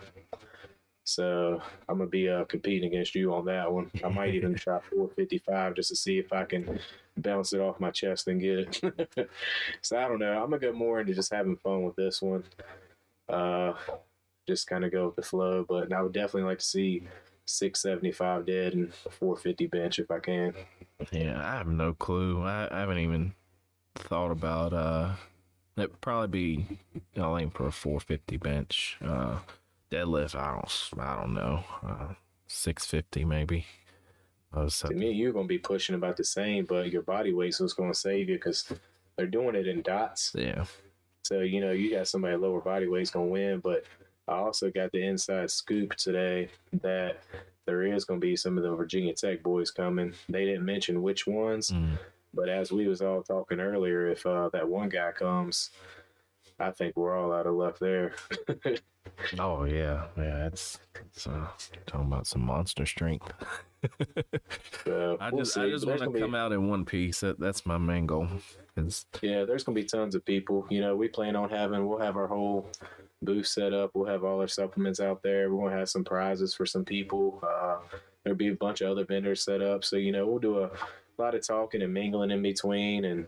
So I'm gonna be uh, competing against you on that one. I might even *laughs* try 455 just to see if I can bounce it off my chest and get it. *laughs* so I don't know. I'm gonna go more into just having fun with this one. Uh, just kind of go with the flow, but I would definitely like to see 675 dead and 450 bench if I can. Yeah, I have no clue. I, I haven't even thought about uh it'd probably be I'll aim for a four fifty bench. Uh deadlift, I don't I don't know. Uh six fifty maybe. I was To me, you're gonna be pushing about the same, but your body weight's what's gonna save you because they're doing it in dots. yeah. So you know you got somebody lower body weight's gonna win, but I also got the inside scoop today that there is gonna be some of the Virginia Tech boys coming. They didn't mention which ones, Mm. but as we was all talking earlier, if uh, that one guy comes, I think we're all out of luck there. *laughs* Oh yeah, yeah. It's, it's uh, talking about some monster strength. *laughs* So I we'll just see. I just want to gonna be- come out in one piece. That, that's my main goal. Is Yeah, there's gonna be tons of people. You know, we plan on having we'll have our whole booth set up. We'll have all our supplements out there. We're gonna have some prizes for some people. Uh, there'll be a bunch of other vendors set up. So you know, we'll do a lot of talking and mingling in between, and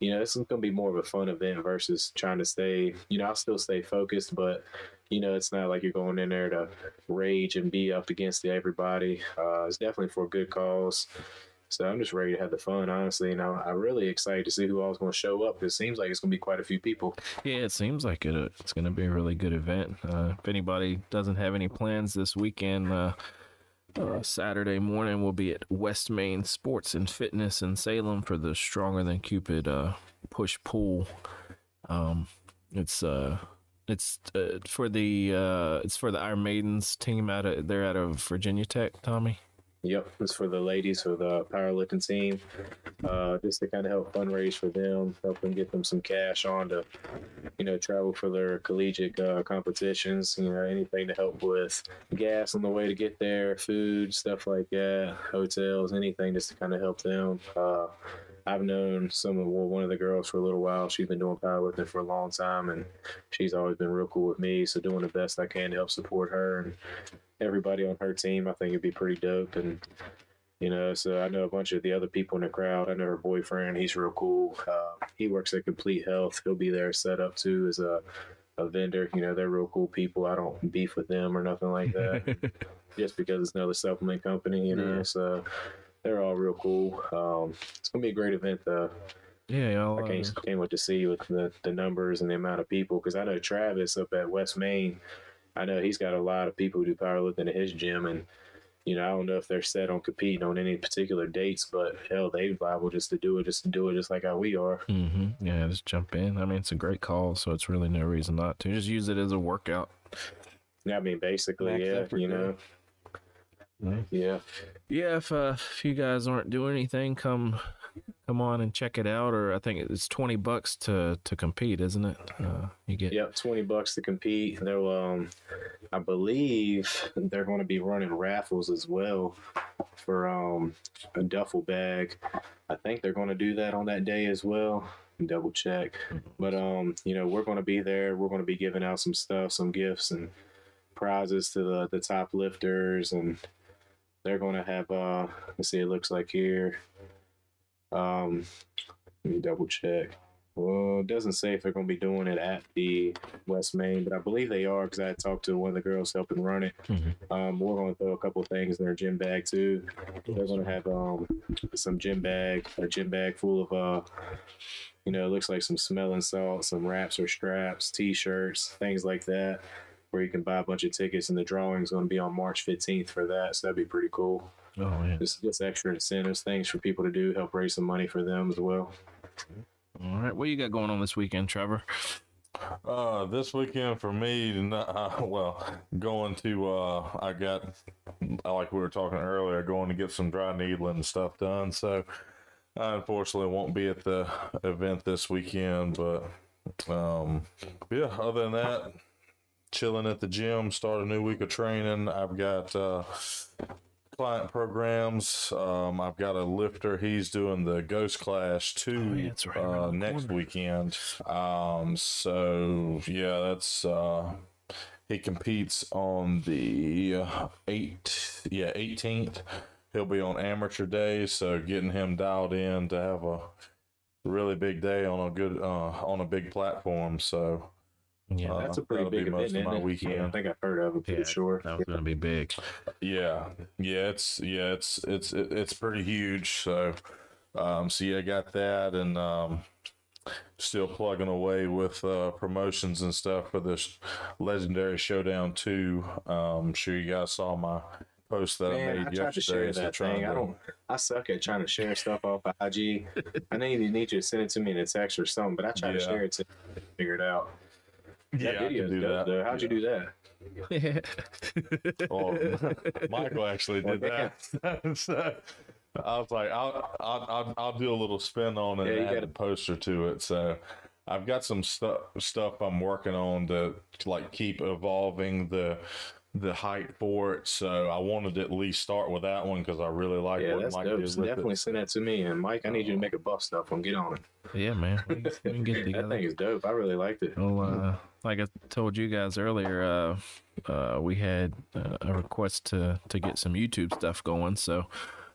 you know, this is gonna be more of a fun event versus trying to stay. You know, I'll still stay focused, but you know, it's not like you're going in there to rage and be up against everybody. Uh, it's definitely for a good cause. So I'm just ready to have the fun, honestly. And I'm, I'm really excited to see who all's going to show up. It seems like it's going to be quite a few people. yeah, it seems like it, uh, it's going to be a really good event. Uh, if anybody doesn't have any plans this weekend, uh, uh, Saturday morning we'll be at West Main Sports and Fitness in Salem for the Stronger Than Cupid uh, push pull. Um, it's uh, it's uh, for the uh, it's for the Iron Maidens team out of they're out of Virginia Tech. Tommy. Yep, it's for the ladies for the powerlifting team, uh, just to kind of help fundraise for them, help them get them some cash on to, you know, travel for their collegiate uh, competitions. You know, anything to help with gas on the way to get there, food, stuff like that, hotels, anything just to kind of help them. Uh, I've known some of well, one of the girls for a little while. She's been doing powerlifting for a long time, and she's always been real cool with me. So doing the best I can to help support her and everybody on her team, I think it'd be pretty dope. And you know, so I know a bunch of the other people in the crowd. I know her boyfriend; he's real cool. Uh, he works at Complete Health. He'll be there set up too as a a vendor. You know, they're real cool people. I don't beef with them or nothing like that. *laughs* just because it's another supplement company, you know. Yeah. So they're all real cool. Um, it's gonna be a great event though. Yeah, y'all. I uh, can't, can't wait to see with the, the numbers and the amount of people because I know Travis up at West Main. I know he's got a lot of people who do powerlifting at his gym, and you know I don't know if they're set on competing on any particular dates, but hell, they liable just to do it, just to do it, just like how we are. hmm Yeah, just jump in. I mean, it's a great call, so it's really no reason not to. Just use it as a workout. Yeah, I mean, basically, Max yeah, you know. Yeah. Yeah, if uh, if you guys aren't doing anything, come come on and check it out. Or I think it's twenty bucks to to compete, isn't it? Uh, you get Yep, twenty bucks to compete. They'll, um, I believe they're going to be running raffles as well for um a duffel bag. I think they're going to do that on that day as well. Double check, but um, you know, we're going to be there. We're going to be giving out some stuff, some gifts and prizes to the the top lifters, and they're going to have uh, let's see, it looks like here. Um, let me double check. Well, it doesn't say if they're going to be doing it at the West Main, but I believe they are because I talked to one of the girls helping run it. Mhm. Um, we're going to throw a couple of things in their gym bag too. They're going to have um, some gym bag, a gym bag full of uh, you know, it looks like some smelling salt, some wraps or straps, t-shirts, things like that, where you can buy a bunch of tickets. And the drawing is going to be on March 15th for that, so that'd be pretty cool. Oh yeah. Just just extra incentives, things for people to do, help raise some money for them as well. All right. What you got going on this weekend, Trevor? Uh, this weekend for me, not, uh, *laughs* well, going to, uh, I got, like we were talking earlier, going to get some dry needling and stuff done. So I unfortunately won't be at the event this weekend, but, um, yeah, other than that, chilling at the gym, start a new week of training. I've got, uh, client programs. Um, I've got a lifter. He's doing the Ghost Clash 2 Oh, yeah, right uh, next weekend. Um, so yeah, that's uh, he competes on the uh, eight, yeah, eighteenth. He'll be on amateur day, so getting him dialed in to have a really big day on a good uh, on a big platform. So Yeah, Uh, That's a pretty that'll be big most event. of my weekend. Yeah, I think I've heard of it. Pretty yeah, sure. that was gonna be big. Yeah, yeah, it's yeah, it's it's it's pretty huge. So, um, so yeah, I got that, and um, still plugging away with uh, promotions and stuff for this legendary showdown too. Um, I'm sure you guys saw my post that I Man, I made tried to share that trying thing. I don't. I suck at trying to share stuff off of IG. I need you need you to send it to me in a text or something, but I try to share it to figure it out. Yeah, that video do dope, that. though. How'd you do that? Well, *laughs* oh, *laughs* Michael actually did oh, Well, that. so, *laughs* I was like, I'll, I'll, I'll, I'll do a little spin on it Yeah, and add gotta- a poster to it. So I've got some stuff stuff I'm working on to, to like keep evolving the the height for it. So I wanted to at least start with that one because I really like Yeah, what that's Mike dope. did with definitely it. send that to me. And Mike, I need you to make a buff stuff one. Get on it. yeah, man. We can, we can get *laughs* That thing is dope. I really liked it. Well, uh, like I told you guys earlier, uh, uh, we had uh, a request to to get some YouTube stuff going. So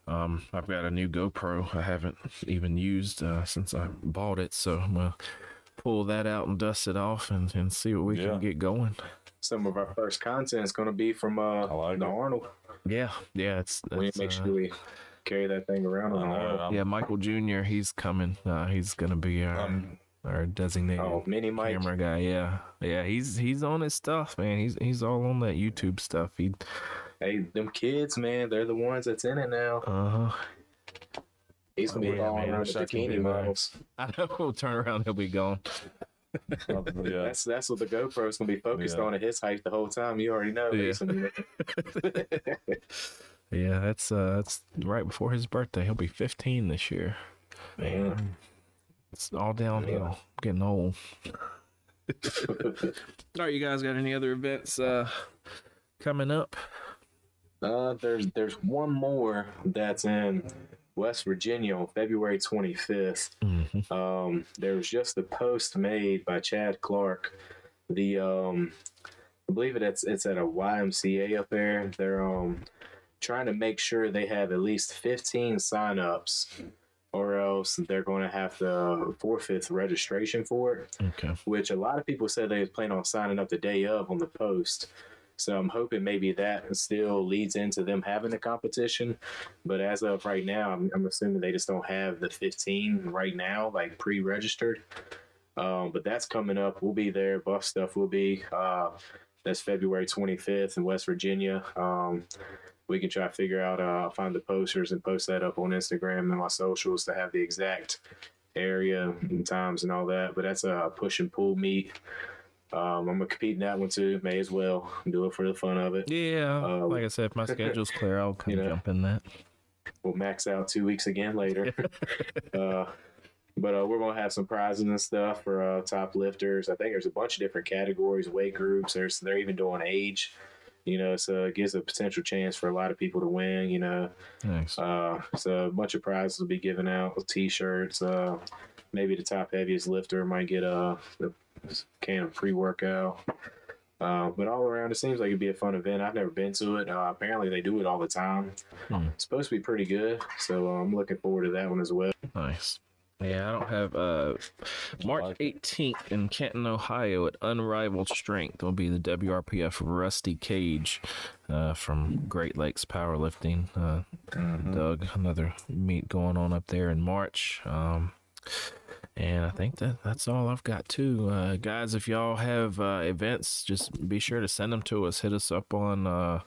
um, I've got a new GoPro I haven't even used uh, since I bought it. So I'm gonna pull that out and dust it off and, and see what we Yeah. can get going. Some of our first content is going to be from uh, like the it. Arnold. Yeah, yeah. It's We need that's, to make uh, sure we carry that thing around on I know, Arnold. Yeah, Michael Jr. He's coming. Uh, he's gonna be our I'm- our designated Oh, mini Mike. camera guy. Yeah, yeah. He's he's on his stuff, man. He's he's all on that YouTube stuff. He Hey, them kids, man, they're the ones that's in it now. uh huh. He's gonna be Oh, yeah, following man, around the I could be bikini models. *laughs* I know. Turn around, he'll be gone. Yeah. That's that's what the GoPro is gonna be focused Yeah. on at his height the whole time. You already know. Yeah. *laughs* *laughs* Yeah, that's uh that's right before his birthday. He'll be 15 this year. Man. It's all downhill. Getting old. *laughs* all right, you guys got any other events uh coming up? Uh, there's there's one more that's in West Virginia on February 25th. Mm-hmm. Um, there was just a post made by Chad Clark. The um, I believe it, it's it's at a YMCA up there. They're um trying to make sure they have at least 15 signups, or else they're going to have to forfeit registration for it Okay. which a lot of people said they plan on signing up the day of on the post. So I'm hoping maybe that still leads into them having the competition. But as of right now, I'm, I'm assuming they just don't have the 15 right now, like pre-registered. Um, but that's coming up. We'll be there. Buff stuff will be. Uh, that's February 25th in West Virginia. Um, we can try to figure out, uh, find the posters and post that up on Instagram and my socials to have the exact area and times and all that. But that's a push and pull meet. Um, I'm gonna compete in that one too. May as well do it for the fun of it. Yeah, Uh, like I said, if my schedule's *laughs* clear, I'll kind you know. jump in that. We'll max out two weeks again later. *laughs* uh, but uh, we're gonna have some prizes and stuff for uh, top lifters. I think there's a bunch of different categories, weight groups. There's they're even doing age. You know, so it gives a potential chance for a lot of people to win. You know, Nice. uh, so a bunch of prizes will be given out, t-shirts. Uh, maybe the top heaviest lifter might get a, a can of pre-workout. Uh, but all around, it seems like it'd be a fun event. I've never been to it. Uh, apparently, they do it all the time. Hmm. It's supposed to be pretty good, so uh, I'm looking forward to that one as well. Nice. Yeah, I don't have uh March 18th in Canton, Ohio at Unrivaled Strength will be the WRPF Rusty Cage uh, from Great Lakes Powerlifting. Uh, Doug, another meet going on up there in March. Um, and I think that that's all I've got too. Uh, guys, if y'all have uh, events, just be sure to send them to us. Hit us up on uh,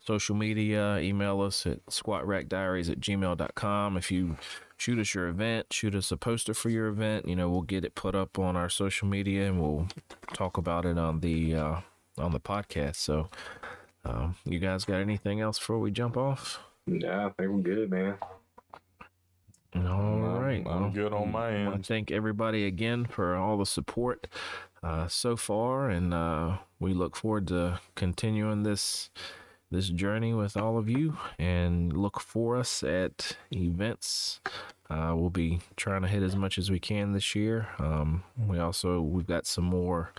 social media, email us at squatrackdiaries at gmail.com. If you shoot us your event, shoot us a poster for your event, you know, we'll get it put up on our social media and we'll talk about it on the uh, on the podcast. So um, you guys got anything else before we jump off? Yeah, I think we're good, man. All right. I'm well, good on my I want end. to thank everybody again for all the support uh, so far, and uh, we look forward to continuing this this journey with all of you. And look for us at events. Uh, we'll be trying to hit as much as we can this year. Um, we also we've got some more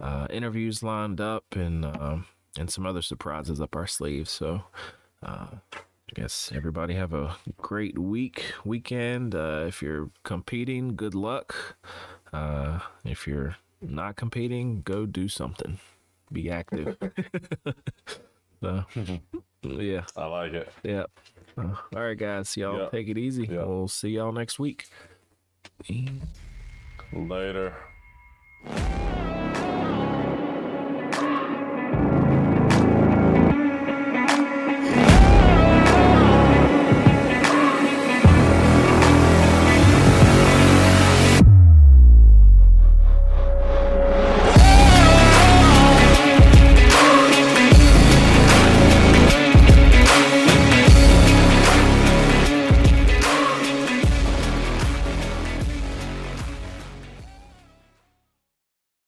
uh, interviews lined up and um, and some other surprises up our sleeves. So. I guess everybody have a great week, weekend. Uh, if you're competing, good luck. Uh, if you're not competing, go do something. Be active. *laughs* so, yeah, I like it. yeah. Uh, all right, guys. Y'all Yeah. take it easy. Yeah. We'll see y'all next week. Later.